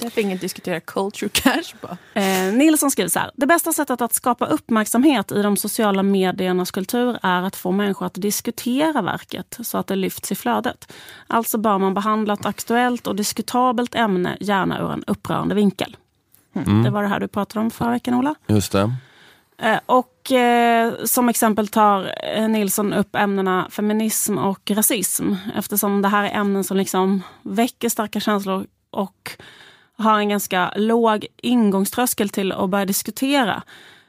Därför ingen diskuterar culture cash bara. Eh, Nilsson skriver så här. Det bästa sättet att skapa uppmärksamhet i de sociala mediernas kultur är att få människor att diskutera verket så att det lyfts i flödet. Alltså bör man behandla ett aktuellt och diskutabelt ämne gärna ur en upprörande vinkel. Mm. Det var det här du pratade om förra veckan, Ola. Just det. Eh, Och eh, som exempel tar eh, Nilsson upp ämnena feminism och rasism. Eftersom det här är ämnen som liksom väcker starka känslor och har en ganska låg ingångströskel till att börja diskutera.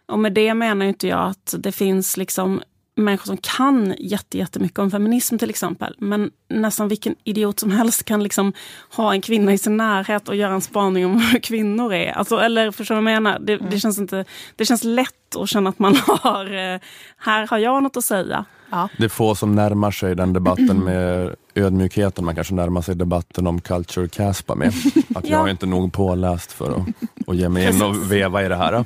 Och med det menar inte jag att det finns liksom människor som kan jätte, jättemycket om feminism till exempel. Men nästan vilken idiot som helst kan liksom ha en kvinna i sin närhet och göra en spaning om hur kvinnor är. Alltså, eller förstår du vad jag menar? Det, det, känns inte, det känns lätt att känna att man har, eh, här har jag något att säga. Det är få som närmar sig den debatten med ödmjukheten man kanske närmar sig debatten om culture caspa med. Att jag Ja. är inte nog påläst för att, att ge mig in och veva i det här.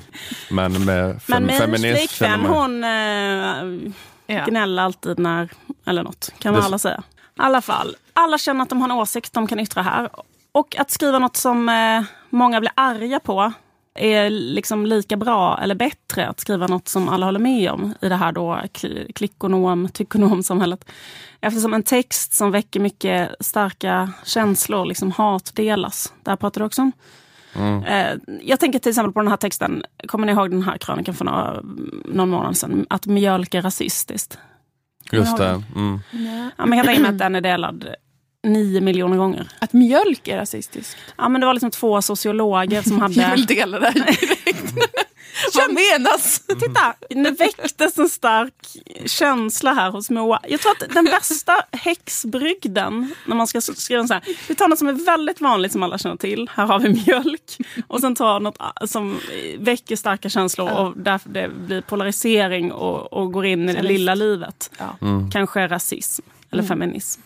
Men med fem, Men min feminism flickvän hon Ja. gnäller alltid när, eller något, kan man Det- alla säga. I alla fall, alla känner att de har en åsikt de kan yttra här. Och att skriva något som eh, många blir arga på är liksom lika bra eller bättre att skriva något som alla håller med om i det här då klickonom, tyckonomsamhället. Eftersom en text som väcker mycket starka känslor, liksom hat, delas. Det här pratar du också om. Mm. Eh, jag tänker till exempel på den här texten, kommer ni ihåg den här krönikan för några, någon månad sedan? Att mjölk är rasistiskt. Just det. Mm. Ja, man kan tänka mig att den är delad nio miljoner gånger. Att mjölk är rasistiskt? Ja, men det var liksom två sociologer som hade... Jag vill dela det här direkt. Vad menas? Titta, nu väcktes en stark känsla här hos Moa. Jag tror att den bästa häxbrygden, när man ska skriva så här, vi tar något som är väldigt vanligt som alla känner till. Här har vi mjölk. Och sen tar något som väcker starka känslor och därför det blir polarisering och, och går in i det lilla livet. Ja. Mm. Kanske rasism eller mm. feminism.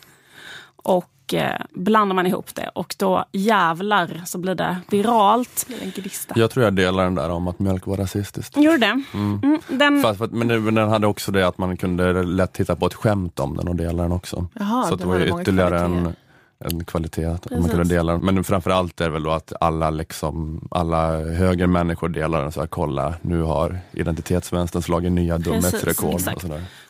Och eh, blandar man ihop det och då jävlar så blir det viralt. Blir Jag tror jag delar den där om att mjölk var rasistiskt. Gjorde det? Mm. Mm, den... Fast, för, men, men den hade också det att man kunde lätt titta på ett skämt om den och dela den också. Jaha, så det var ju ytterligare en, en kvalitet att man kunde dela den. Men framförallt är det väl då att alla, liksom, alla högermänniskor delar den. Så här, kolla, nu har identitetsvänstern slagit nya dumhetsrekord.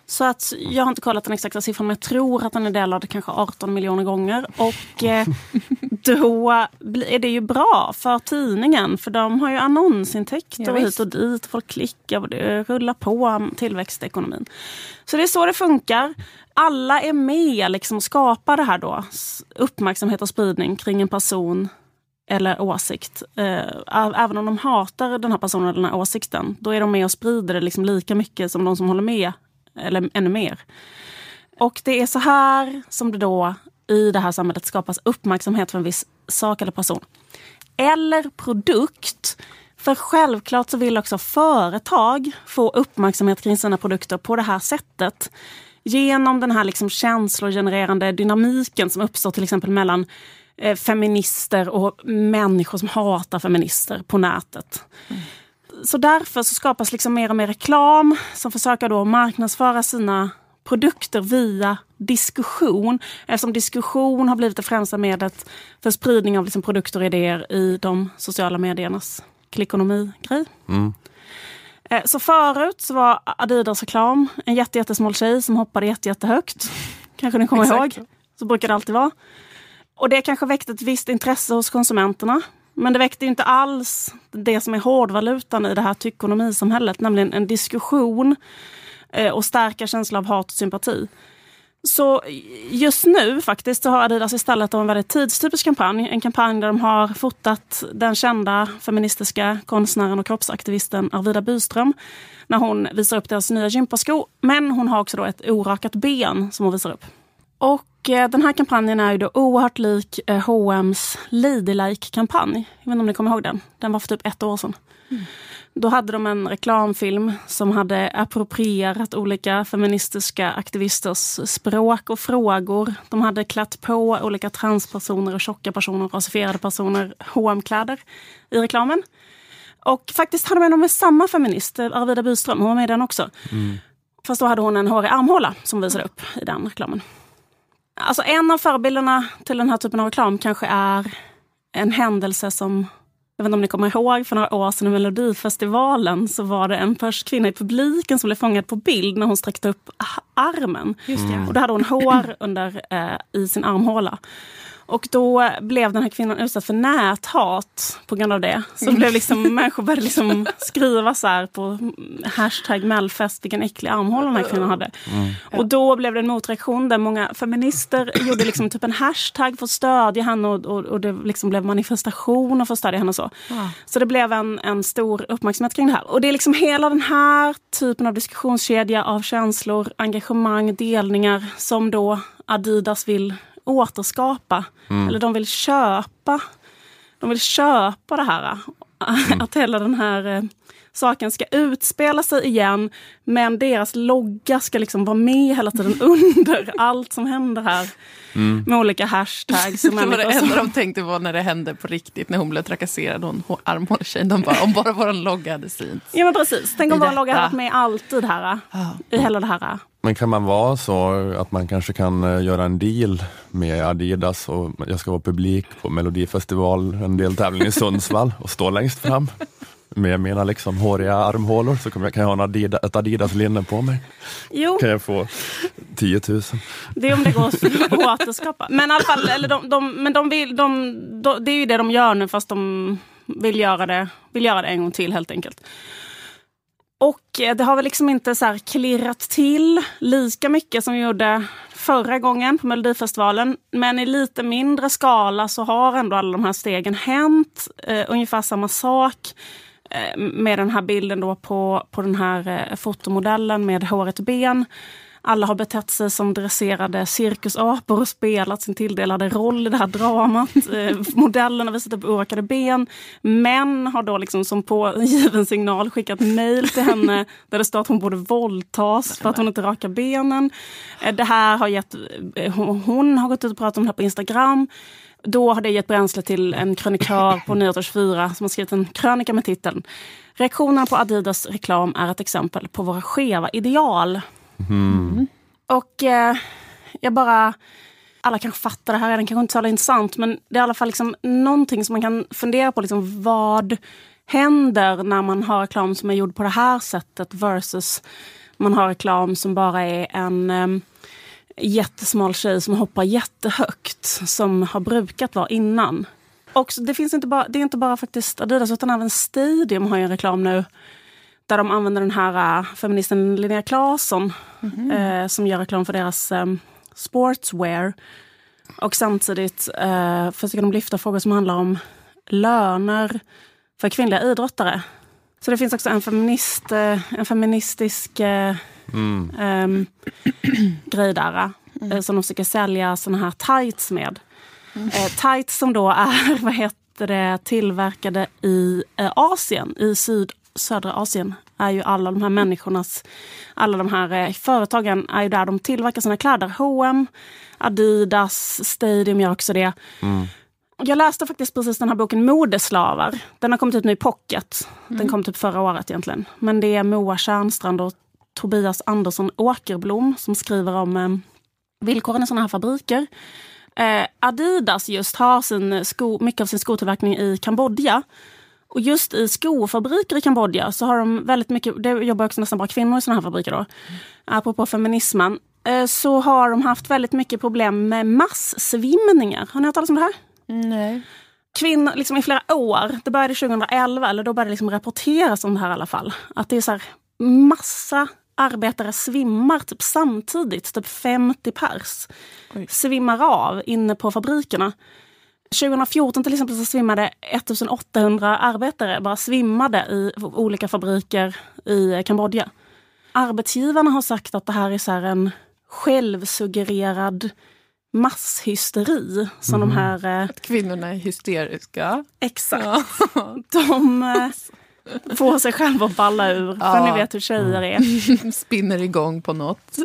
Så att jag har inte kollat den exakta siffran men jag tror att den är delad kanske 18 miljoner gånger. Och eh, då är det ju bra för tidningen för de har ju annonsintäkter ja, hit och dit. Folk klickar och det rullar på tillväxtekonomin. Så det är så det funkar. Alla är med liksom och skapar det här då. Uppmärksamhet och spridning kring en person eller åsikt. Eh, även om de hatar den här personen eller den här åsikten, då är de med och sprider det liksom lika mycket som de som håller med eller ännu mer. Och det är så här som det då i det här samhället skapas uppmärksamhet för en viss sak eller person. Eller produkt. För självklart så vill också företag få uppmärksamhet kring sina produkter på det här sättet. Genom den här liksom känslogenererande dynamiken som uppstår till exempel mellan eh, feminister och människor som hatar feminister på nätet. Mm så därför så skapas liksom mer och mer reklam som försöker då marknadsföra sina produkter via diskussion. Eftersom diskussion har blivit det främsta medlet för spridning av liksom produkter och idéer i de sociala mediernas klickonomi-grej. Mm. Eh, så förut så var Adidas reklam en jätte, jättesmal tjej som hoppade jätte, jättehögt. Kanske ni kommer ihåg? Så brukar det alltid vara. Och det kanske väckte ett visst intresse hos konsumenterna. Men det väckte inte alls det som är hårdvalutan i det här tyckonomisamhället, nämligen en diskussion eh, och starka känslor av hat och sympati. Så just nu faktiskt så har Adidas istället en väldigt tidstypisk kampanj. En kampanj där de har fotat den kända feministiska konstnären och kroppsaktivisten Arvida Byström när hon visar upp deras nya gympasko. Men hon har också då ett orakat ben som hon visar upp. Och den här kampanjen är ju då oerhört lik eh, H&M's Ladylike-kampanj. Jag vet inte om ni kommer ihåg den? Den var för typ ett år sedan. Mm. Då hade de en reklamfilm som hade approprierat olika feministiska aktivisters språk och frågor. De hade klätt på olika transpersoner och tjocka personer, rasifierade personer, hm kläder i reklamen. Och faktiskt hade de med samma feminist, Arvida Byström, hon var med i den också. Mm. Fast då hade hon en hårig armhåla som visade upp i den reklamen. Alltså en av förebilderna till den här typen av reklam kanske är en händelse som jag vet inte om ni kommer ihåg, för några år sedan i Melodifestivalen så var det en kvinna i publiken som blev fångad på bild när hon sträckte upp armen. Och då hade hon hår under, eh, i sin armhåla. Och då blev den här kvinnan utsatt för näthat på grund av det. Så blev liksom, människor började liksom skriva så här på hashtag Mellfest vilken äcklig armhåla den här kvinnan hade. Mm. Och då blev det en motreaktion där många feminister gjorde liksom typ en hashtag för att stödja henne och, och, och det liksom blev manifestationer för att stödja henne. Och så. Mm. så det blev en, en stor uppmärksamhet kring det här. Och det är liksom hela den här typen av diskussionskedja av känslor, engagemang, delningar som då Adidas vill återskapa. Mm. Eller de vill köpa. De vill köpa det här. Mm. Att hela den här eh, saken ska utspela sig igen. Men deras logga ska liksom vara med hela tiden under allt som händer här. Mm. Med olika hashtags. det var det enda de tänkte på när det hände på riktigt, när hon blev trakasserad, hon armhåletjejen. De bara, om bara vår logga hade synts. Ja men precis, tänk om vår logga hade varit med alltid här. I hela det här. Men kan man vara så att man kanske kan eh, göra en deal med Adidas och jag ska vara publik på Melodifestival, en deltävling i Sundsvall och stå längst fram med mina liksom håriga armhålor så kan jag, kan jag ha Adidas, ett Adidas-linne på mig. Jo. Kan jag få 10 000. Det är om det går att återskapa. Men i alla fall, eller de, de, men de vill, de, de, det är ju det de gör nu fast de vill göra det, vill göra det en gång till helt enkelt. Och eh, det har väl liksom inte så klirrat till lika mycket som vi gjorde förra gången på Melodifestivalen. Men i lite mindre skala så har ändå alla de här stegen hänt. Eh, ungefär samma sak med den här bilden då på, på den här eh, fotomodellen med håret ben. Alla har betett sig som dresserade cirkusapor och spelat sin tilldelade roll i det här dramat. Eh, modellerna visat upp orakade ben. Män har då liksom som på given signal skickat mejl till henne där det står att hon borde våldtas för att hon inte rakar benen. Eh, det här har gett, eh, hon, hon har gått ut och pratat om det här på Instagram. Då har det gett bränsle till en krönikör på Nyheter 24 som har skrivit en krönika med titeln Reaktionerna på Adidas reklam är ett exempel på våra skeva ideal. Mm. Och eh, jag bara... Alla kanske fattar det här redan, kanske inte så intressant. Men det är i alla fall liksom någonting som man kan fundera på. Liksom, vad händer när man har reklam som är gjord på det här sättet versus man har reklam som bara är en eh, jättesmal tjej som hoppar jättehögt. Som har brukat vara innan. Och det, finns inte bara, det är inte bara faktiskt Adidas utan även Stadium har ju en reklam nu där de använder den här uh, feministen Linnea Claesson eh, som gör reklam för deras um, sportswear. Och samtidigt uh, försöker de lyfta frågor som handlar om löner för kvinnliga idrottare. Så det finns också en, feminist, eh, en feministisk eh, Mm. ehm, grej där. eh, Som de försöker sälja såna här tights med. Eh, tights som då är vad heter det, tillverkade i eh, Asien, i syd, södra Asien. är ju alla de här människornas, alla de här eh, företagen är ju där de tillverkar sina kläder. H&M, Adidas, Stadium gör också det. Jag läste faktiskt precis den här boken Modeslavar. Den har kommit ut nu i pocket. Den kom typ förra året egentligen. Men det är Moa Tjärnstrand och Tobias Andersson Åkerblom som skriver om eh, villkoren i sådana här fabriker. Eh, Adidas just har sin sko, mycket av sin skotillverkning i Kambodja. Och just i skofabriker i Kambodja så har de väldigt mycket, det jobbar också nästan bara kvinnor i sådana här fabriker då. Apropå feminismen. Eh, så har de haft väldigt mycket problem med massvimningar. Har ni hört talas om det här? Nej. kvinnor liksom i flera år, det började 2011, eller då började det liksom rapporteras om det här i alla fall. Att det är så här, massa arbetare svimmar typ samtidigt, typ 50 pers. Svimmar av inne på fabrikerna. 2014 till exempel så svimmade 1800 arbetare bara svimmade i olika fabriker i Kambodja. Arbetsgivarna har sagt att det här är så här en självsuggererad masshysteri. Som de här... eh, Att kvinnorna är hysteriska. Exakt. De får sig själva att balla ur. För Ja. ni vet hur tjejer är. Spinner igång på något.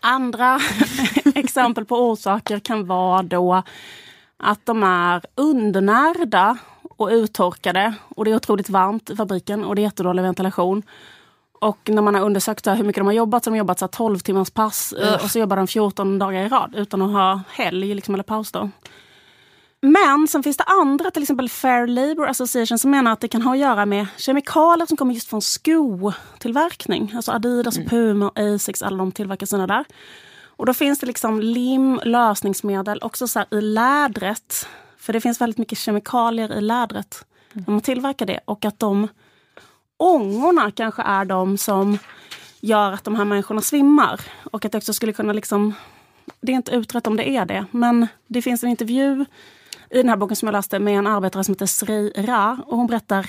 Andra exempel på orsaker kan vara då att de är undernärda och uttorkade. Och det är otroligt varmt i fabriken och det är jättedålig ventilation. Och när man har undersökt hur mycket de har jobbat så har de jobbat så här 12 timmars pass Ugh. och så jobbar de 14 dagar i rad utan att ha helg liksom, eller paus. Då. Men sen finns det andra, till exempel Fair Labour Association, som menar att det kan ha att göra med kemikalier som kommer just från skotillverkning. Alltså Adidas, och Puma, och Asics, alla de tillverkar sina där. Och då finns det liksom lim, lösningsmedel, också så i lädret. För det finns väldigt mycket kemikalier i lädret när man tillverkar det. Och att de ångorna kanske är de som gör att de här människorna svimmar. Och att det också skulle kunna liksom... Det är inte utrett om det är det, men det finns en intervju i den här boken som jag läste med en arbetare som heter Sri Ra. Och hon berättar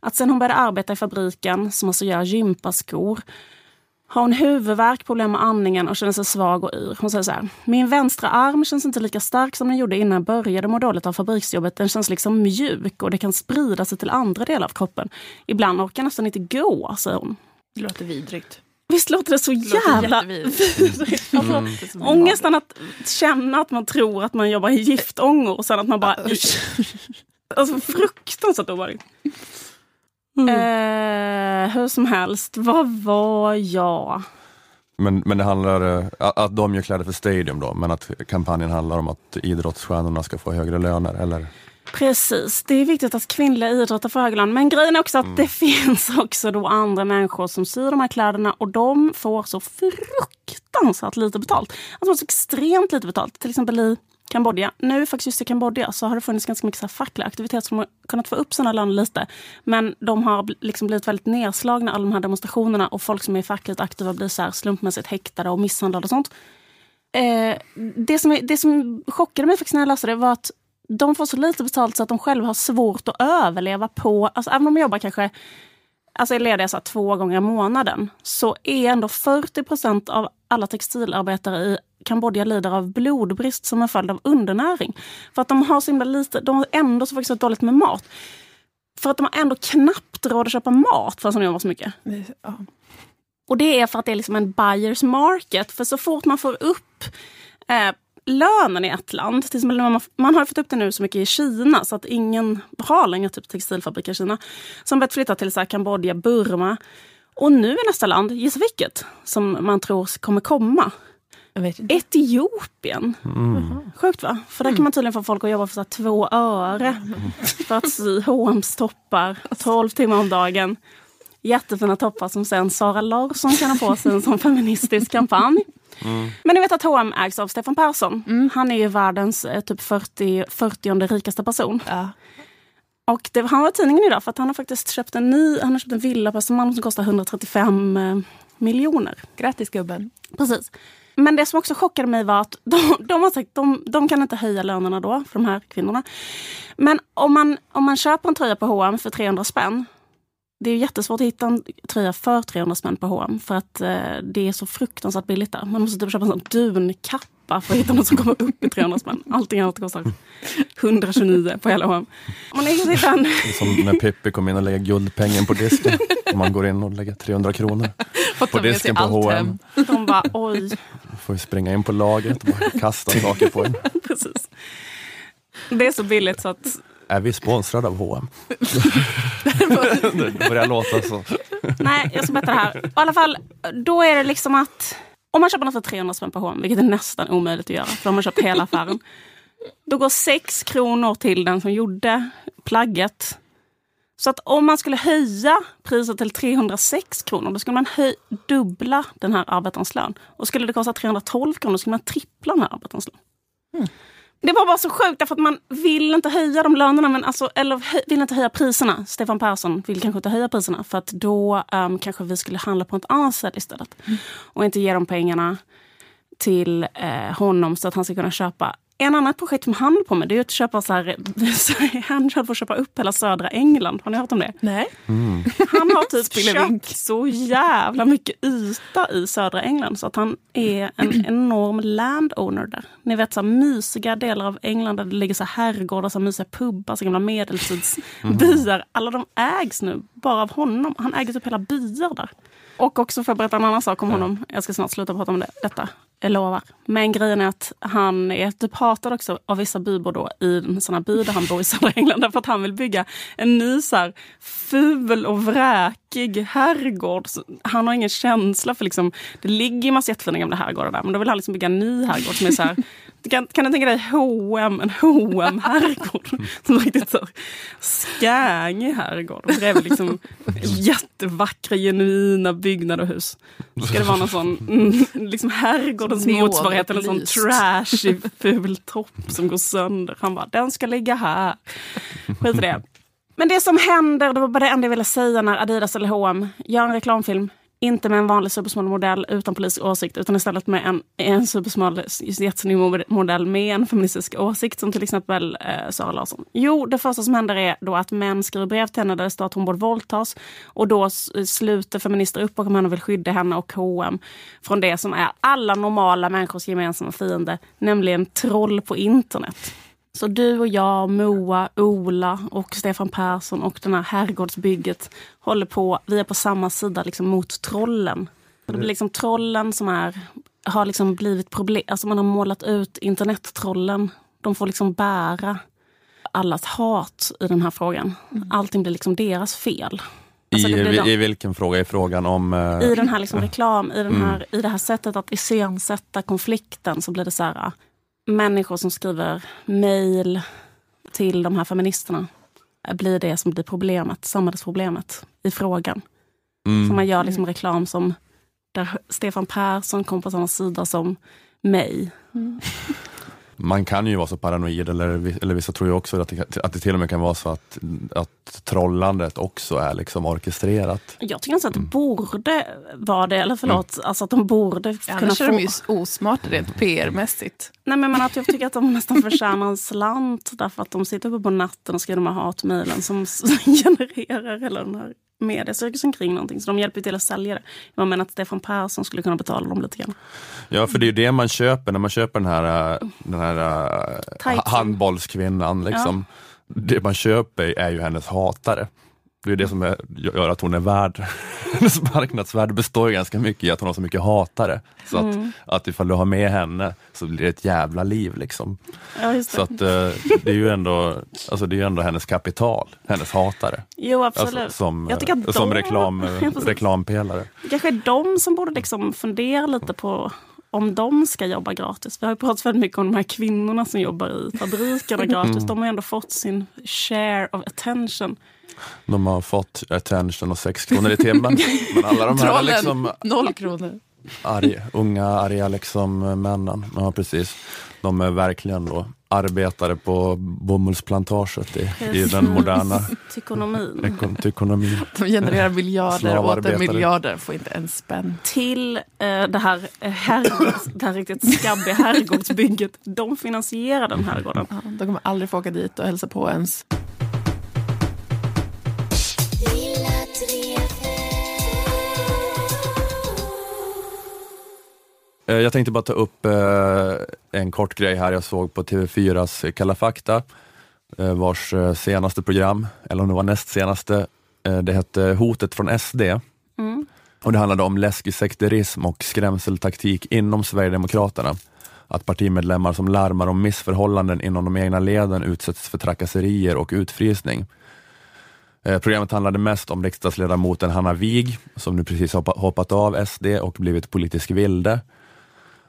att sen hon började arbeta i fabriken, som alltså gör gympaskor, har hon huvudvärk, problem med andningen och känner sig svag och yr. Hon säger så här. Min vänstra arm känns inte lika stark som den gjorde innan jag började må dåligt av fabriksjobbet. Den känns liksom mjuk och det kan sprida sig till andra delar av kroppen. Ibland orkar jag nästan inte gå, säger hon. Det låter vidrigt. Visst låter det så jävla vidrigt? Alltså, Mm. Ångesten att känna att man tror att man jobbar i giftångor och sen att man bara... alltså fruktansvärt obehagligt. Eh, hur som helst, vad var jag? Men, men det handlar, eh, att att de gör kläder för Stadium då, men att kampanjen handlar om att idrottsstjärnorna ska få högre löner, eller? Precis, det är viktigt att kvinnliga idrottare får högre. Men grejen är också att Mm. det finns också då andra människor som syr de här kläderna och de får så fruktansvärt lite betalt. Alltså så extremt lite betalt. Till exempel i Kambodja. Nu faktiskt just i Kambodja så har det funnits ganska mycket så här facklig aktivitet som har kunnat få upp sina löner lite. Men de har liksom blivit väldigt nedslagna, alla de här demonstrationerna och folk som är fackligt aktiva blir så här slumpmässigt häktade och misshandlade och sånt. Eh, det, som det som chockade mig faktiskt när jag läste det var att de får så lite betalt så att de själva har svårt att överleva på, alltså även om de jobbar kanske alltså är lediga så två gånger i månaden, så är ändå 40 procent av alla textilarbetare i Kambodja lider av blodbrist som en följd av undernäring. För att de har så himla lite, de har ändå så faktiskt dåligt med mat. För att de har ändå knappt råd att köpa mat för att de jobbar så mycket. Ja. Och det är för att det är liksom en buyers market. För så fort man får upp eh, lönen i ett land, till exempel när man, har fått upp det nu så mycket i Kina så att ingen har längre typ textilfabriker i Kina. Som börjat flytta till så här Kambodja, Burma. Och nu är nästa land, gissa vilket, som man tror kommer komma. Etiopien. Sjukt va? För där kan man tydligen få folk att jobba för så här två öre. För att sy H&M's toppar 12 timmar om dagen. Jättefina toppar som sen Sara Larsson kan ha på sig en sån feministisk kampanj. Men ni vet att H&M ägs av Stefan Persson. Han är ju världens eh, typ 40, 40 rikaste person. Och det, han var i tidningen idag för att han har faktiskt köpt en ny han har köpt en villa på Östermalm som kostar 135 eh, miljoner. Grattis gubben. Precis. Men det som också chockade mig var att de, de har sagt de, de kan inte höja lönerna då för de här kvinnorna. Men om man, om man köper en tröja på H&M för 300 spänn det är ju jättesvårt att hitta en tröja för 300 spänn på H&M för att eh, det är så fruktansvärt billigt där. Man måste typ köpa en sån dunkappa för att hitta något som kommer upp i 300 spänn. Allting annat kostar 129 på hela H&M. En... Det är som när Pippi kom in och lägger guldpengen på disken. Om man går in och lägger 300 kronor på disken på H&M. De bara oj. Får ju springa in på lagret och bara kasta saker på en. Precis. Det är så billigt så att Är vi sponsrade av H&M? det börjar låta så. Nej, jag ska berätta det här. I alla fall, då är det liksom att om man köper något för 300 spänn på H&M, vilket är nästan omöjligt att göra, för de har köpt hela affären. Då går 6 kronor till den som gjorde plagget. Så att om man skulle höja priset till 306 kronor, då skulle man höj, dubbla den här arbetarens lön. Och skulle det kosta 312 kronor, då skulle man trippla den här arbetarens lön. Det var bara så sjukt därför att man vill inte höja de lönerna, men alltså, eller vill inte höja priserna. Stefan Persson vill kanske inte höja priserna för att då um, kanske vi skulle handla på ett annat ställe istället. Och inte ge de pengarna till eh, honom så att han ska kunna köpa en annat projekt som han på med det är att köpa så här, han höll på att köpa upp hela södra England. Har ni hört om det? Nej. Han har typ köpt så jävla mycket yta i södra England så att han är en enorm landowner där. Ni vet så här, mysiga delar av England där det ligger så här herrgårdar, så här mysiga pubbar, så gamla medeltidsbyar. Alla de ägs nu bara av honom. Han äger typ hela byar där. Och också för att berätta en annan sak om honom. Jag ska snart sluta prata om det, detta. Jag lovar. Men grejen är att han är typ hatad också av vissa bybor då i en sån här by där han bor i södra England. Därför att han vill bygga en ny så här, ful och vräkig herrgård. Han har ingen känsla för liksom, det ligger ju massa jättefina gamla herrgårdar där. Men då vill han liksom bygga en ny herrgård som är så här, kan, kan du tänka dig H&M, en hm herrgård Som är riktigt så skängig herrgård. Bredvid liksom jättevackra, genuina byggnader och hus. Ska det vara någon sån mm, liksom herrgårdens motsvarighet eller en sån trashig ful topp som går sönder. Han bara, den ska ligga här. Skit i det. Men det som händer, det var bara det enda jag ville säga när Adidas eller H&M gör en reklamfilm. inte med en vanlig supersmal modell utan politisk åsikt utan istället med en, en supersmal jättesnygg modell med en feministisk åsikt som till exempel eh, Sara Larsson. Jo, det första som händer är då att män skriver brev till henne där det står att hon borde våldtas och då sluter feminister upp bakom henne och vill skydda henne och H&M från det som är alla normala människors gemensamma fiende, nämligen troll på internet. Så du och jag, Moa, Ola och Stefan Persson och det här herrgårdsbygget håller på, vi är på samma sida liksom mot trollen. Det blir liksom trollen som är, har liksom blivit problem, alltså man har målat ut internettrollen. De får liksom bära allas hat i den här frågan. Allting blir liksom deras fel. Alltså I, de, I vilken fråga? I frågan om... Uh, I den här liksom reklam, i, den här, mm. i det här sättet att iscensätta konflikten så blir det så här människor som skriver mejl till de här feministerna blir det som blir problemet, samhällsproblemet i frågan. Mm. Så man gör liksom reklam som där Stefan Persson kom på samma sida som mig. Mm man kan ju vara så paranoid, eller, eller vissa tror ju också att det, att det till och med kan vara så att, att trollandet också är liksom orkestrerat. Jag tycker nästan att det mm. borde vara det, eller förlåt, mm. alltså att de borde kunna Annars få... är de ju osmarta rent PR-mässigt. Nej men, men att jag tycker att de nästan förtjänar en slant därför att de sitter uppe på natten och skriver de här hatmejlen som genererar hela den här mediecirkusen kring någonting. Så de hjälper till att sälja det. Jag menar att Stefan Persson skulle kunna betala dem lite grann. Ja, för det är ju det man köper när man köper den här, äh, den här uh, handbollskvinnan. Liksom. Ja. Det man köper är ju hennes hatare. Det är det som är, gör att hon är värd, hennes marknadsvärde består ganska mycket i att hon har så mycket hatare. Så mm. att, att ifall du har med henne så blir det ett jävla liv. Liksom. Ja, så att, eh, det är ju ändå, alltså det är ändå hennes kapital, hennes hatare. Jo absolut. Alltså, som Jag de... som reklam, reklampelare. Det kanske är de som borde liksom fundera lite på om de ska jobba gratis. Vi har ju pratat väldigt mycket om de här kvinnorna som jobbar i fabrikerna gratis. Mm. De har ändå fått sin share of attention. De har fått attention och 6 kronor i timmen. Men alla de här liksom, noll kronor. Arg, unga arga liksom männen. Ja, precis. De är verkligen då arbetare på bomullsplantaget i, i den moderna tykonomin. tykonomin. De genererar miljarder och åter miljarder, får inte en spänn. Till eh, det, här, eh, herrgårds, det här riktigt skabbiga herrgårdsbygget. De finansierar den herrgården. Ja, de kommer aldrig få åka dit och hälsa på ens. Jag tänkte bara ta upp eh, en kort grej här jag såg på TV4s Kalla fakta, eh, vars senaste program, eller om det var näst senaste, det hette Hotet från SD. Mm. Och Det handlade om läskig sekterism och skrämseltaktik inom Sverigedemokraterna. Att partimedlemmar som larmar om missförhållanden inom de egna leden utsätts för trakasserier och utfrysning. Programmet handlade mest om riksdagsledamoten Hanna Wig som nu precis hoppat av SD och blivit politisk vilde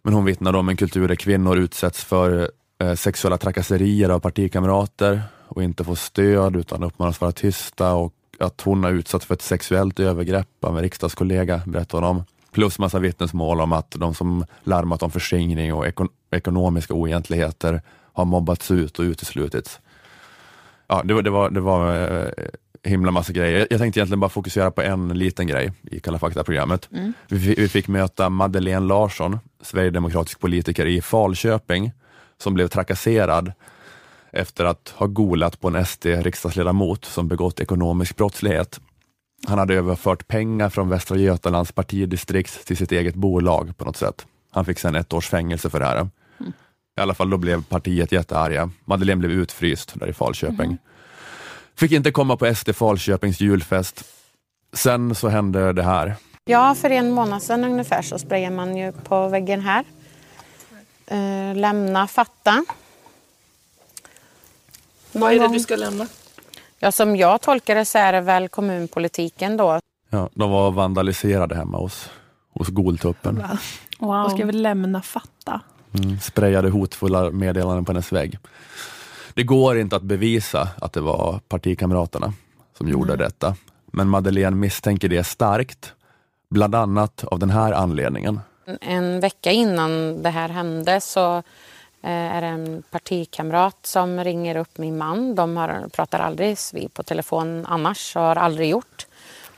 men hon vittnade om en kultur där kvinnor utsätts för eh, sexuella trakasserier av partikamrater och inte får stöd utan uppmanas vara tysta och att hon har utsatts för ett sexuellt övergrepp av en riksdagskollega, berättade hon om. Plus massa vittnesmål om att de som larmat om förskingring och ekon ekonomiska oegentligheter har mobbats ut och uteslutits. Ja, det, var, det var, det var eh, himla massa grejer. Jag tänkte egentligen bara fokusera på en liten grej i Kalla fakta-programmet. Mm. Vi, vi, fick möta Madeleine Larsson, sverigedemokratisk politiker i Falköping, som blev trakasserad efter att ha golat på en SD-riksdagsledamot som begått ekonomisk brottslighet. Han hade överfört pengar från Västra Götalands partidistrikt till sitt eget bolag på något sätt. Han fick sedan ett års fängelse för det här. Mm. I alla fall då blev partiet jättearga. Madeleine blev utfryst där i Falköping. Mm. Fick inte komma på SD Falköpings julfest. Sen så hände det här. Ja, för en månad sedan ungefär så sprayar man ju på väggen här. Eh, lämna, fatta. Någon Vad är det du ska lämna? Ja, som jag tolkar det så är det väl kommunpolitiken då. Ja, de var vandaliserade hemma hos, hos Goltuppen. Wow. Vad ska vi lämna, fatta? Mm, sprayade hotfulla meddelanden på hennes vägg. Det går inte att bevisa att det var partikamraterna som gjorde mm. detta, men Madeleine misstänker det starkt, bland annat av den här anledningen. En vecka innan det här hände så eh, är det en partikamrat som ringer upp min man. De har, pratar aldrig vid på telefon annars, har aldrig gjort.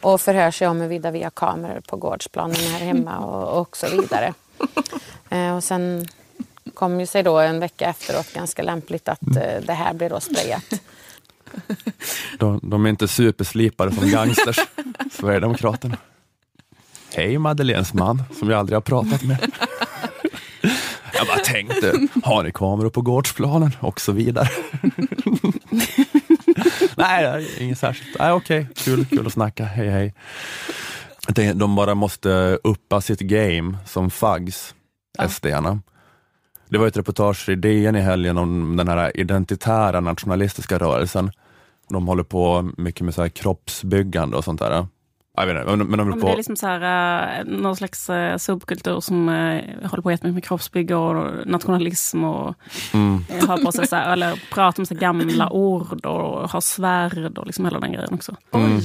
och förhör sig om huruvida vi har kameror på gårdsplanen här hemma och, och så vidare. Eh, och sen kom ju sig då en vecka efteråt ganska lämpligt att eh, det här blir då sprayat. De, de är inte superslipade som gangsters, Sverigedemokraterna. Hej Madeleines man, som jag aldrig har pratat med. Jag bara tänkte, har ni kameror på gårdsplanen? Och så vidare. Nej, inget särskilt. Nej, okej, okay. kul, kul att snacka. Hej, hej. De bara måste uppa sitt game som fags, ja. SD-arna. Det var ett reportage i DN i helgen om den här identitära nationalistiska rörelsen. De håller på mycket med så här kroppsbyggande och sånt där. Jag vet inte, men, de men. Det är liksom så här, uh, någon slags uh, subkultur som uh, håller på jättemycket med kroppsbygge och nationalism och mm. har på sig så här, eller pratar om så gamla ord och har svärd och liksom hela den grejen också. Mm.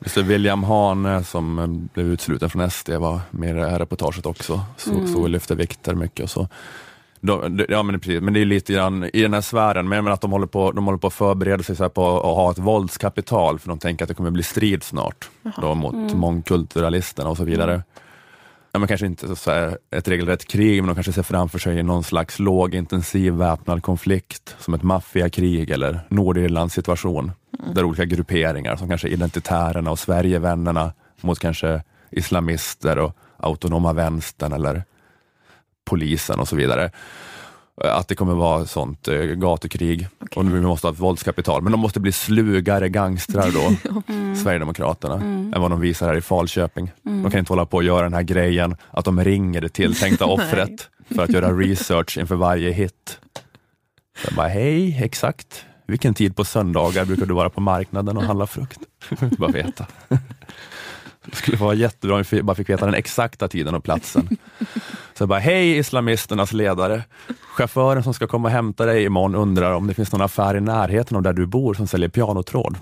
Just det, William Hane som blev utsluten från SD var med i det här reportaget också. Så, mm. så lyfte vikter mycket och så. De, ja men precis, men det är lite grann i den här sfären, men att de håller på, de håller på att förbereda sig så på att ha ett våldskapital, för de tänker att det kommer bli strid snart då, mot mm. mångkulturalisterna och så vidare. Mm. Ja, men kanske inte så ett regelrätt krig, men de kanske ser framför sig någon slags lågintensiv väpnad konflikt, som ett maffiakrig eller Nordirlands situation, mm. där olika grupperingar, som kanske identitärerna och Sverigevännerna mot kanske islamister och autonoma vänstern eller polisen och så vidare. Eh, att det kommer vara sånt eh, gatukrig okay. och vi måste ha våldskapital. Men de måste bli slugare gangstrar då, mm. Sverigedemokraterna, mm. än vad de visar här i Falköping. Mm. De kan inte hålla på och göra den här grejen att de ringer det tilltänkta offret för att göra research inför varje hit. Så bara, hej, exakt. Vilken tid på söndagar brukar du vara på marknaden och handla frukt? bara veta. Det skulle vara jättebra om vi bara fick veta den exakta tiden och platsen. Så jag bara, hej islamisternas ledare. Chauffören som ska komma och hämta dig imorgon undrar om det finns någon affär i närheten av där du bor som säljer pianotråd.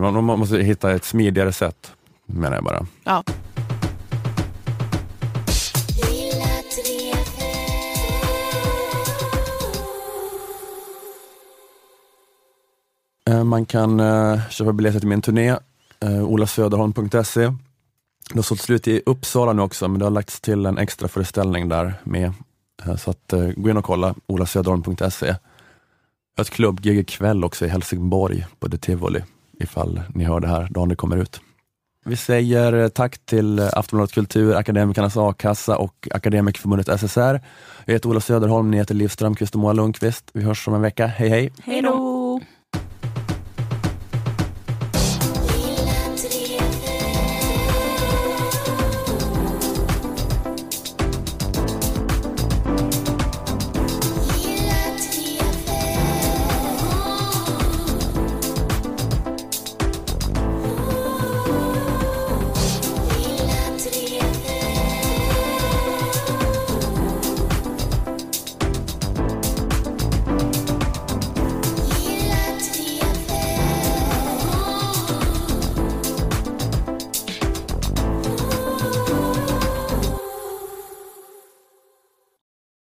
Man måste hitta ett smidigare sätt, menar jag bara. Ja. Eh, man kan uh, köpa biljetter till min turné eh, olasöderholm.se. Det har sålt slut i Uppsala nu också, men det har lagts till en extra föreställning där med. Eh, så att, eh, gå in och kolla, olasöderholm.se. Jag har ett klubbgig ikväll också i Helsingborg på The Tivoli, ifall ni hör det här dagen det kommer ut. Vi säger eh, tack till eh, Aftonbladet Kultur, Akademikernas A-kassa och Akademikerförbundet SSR. Jag heter Ola Söderholm, ni heter Liv Strömqvist och Moa Lundqvist. Vi hörs om en vecka. Hej hej! Hej då!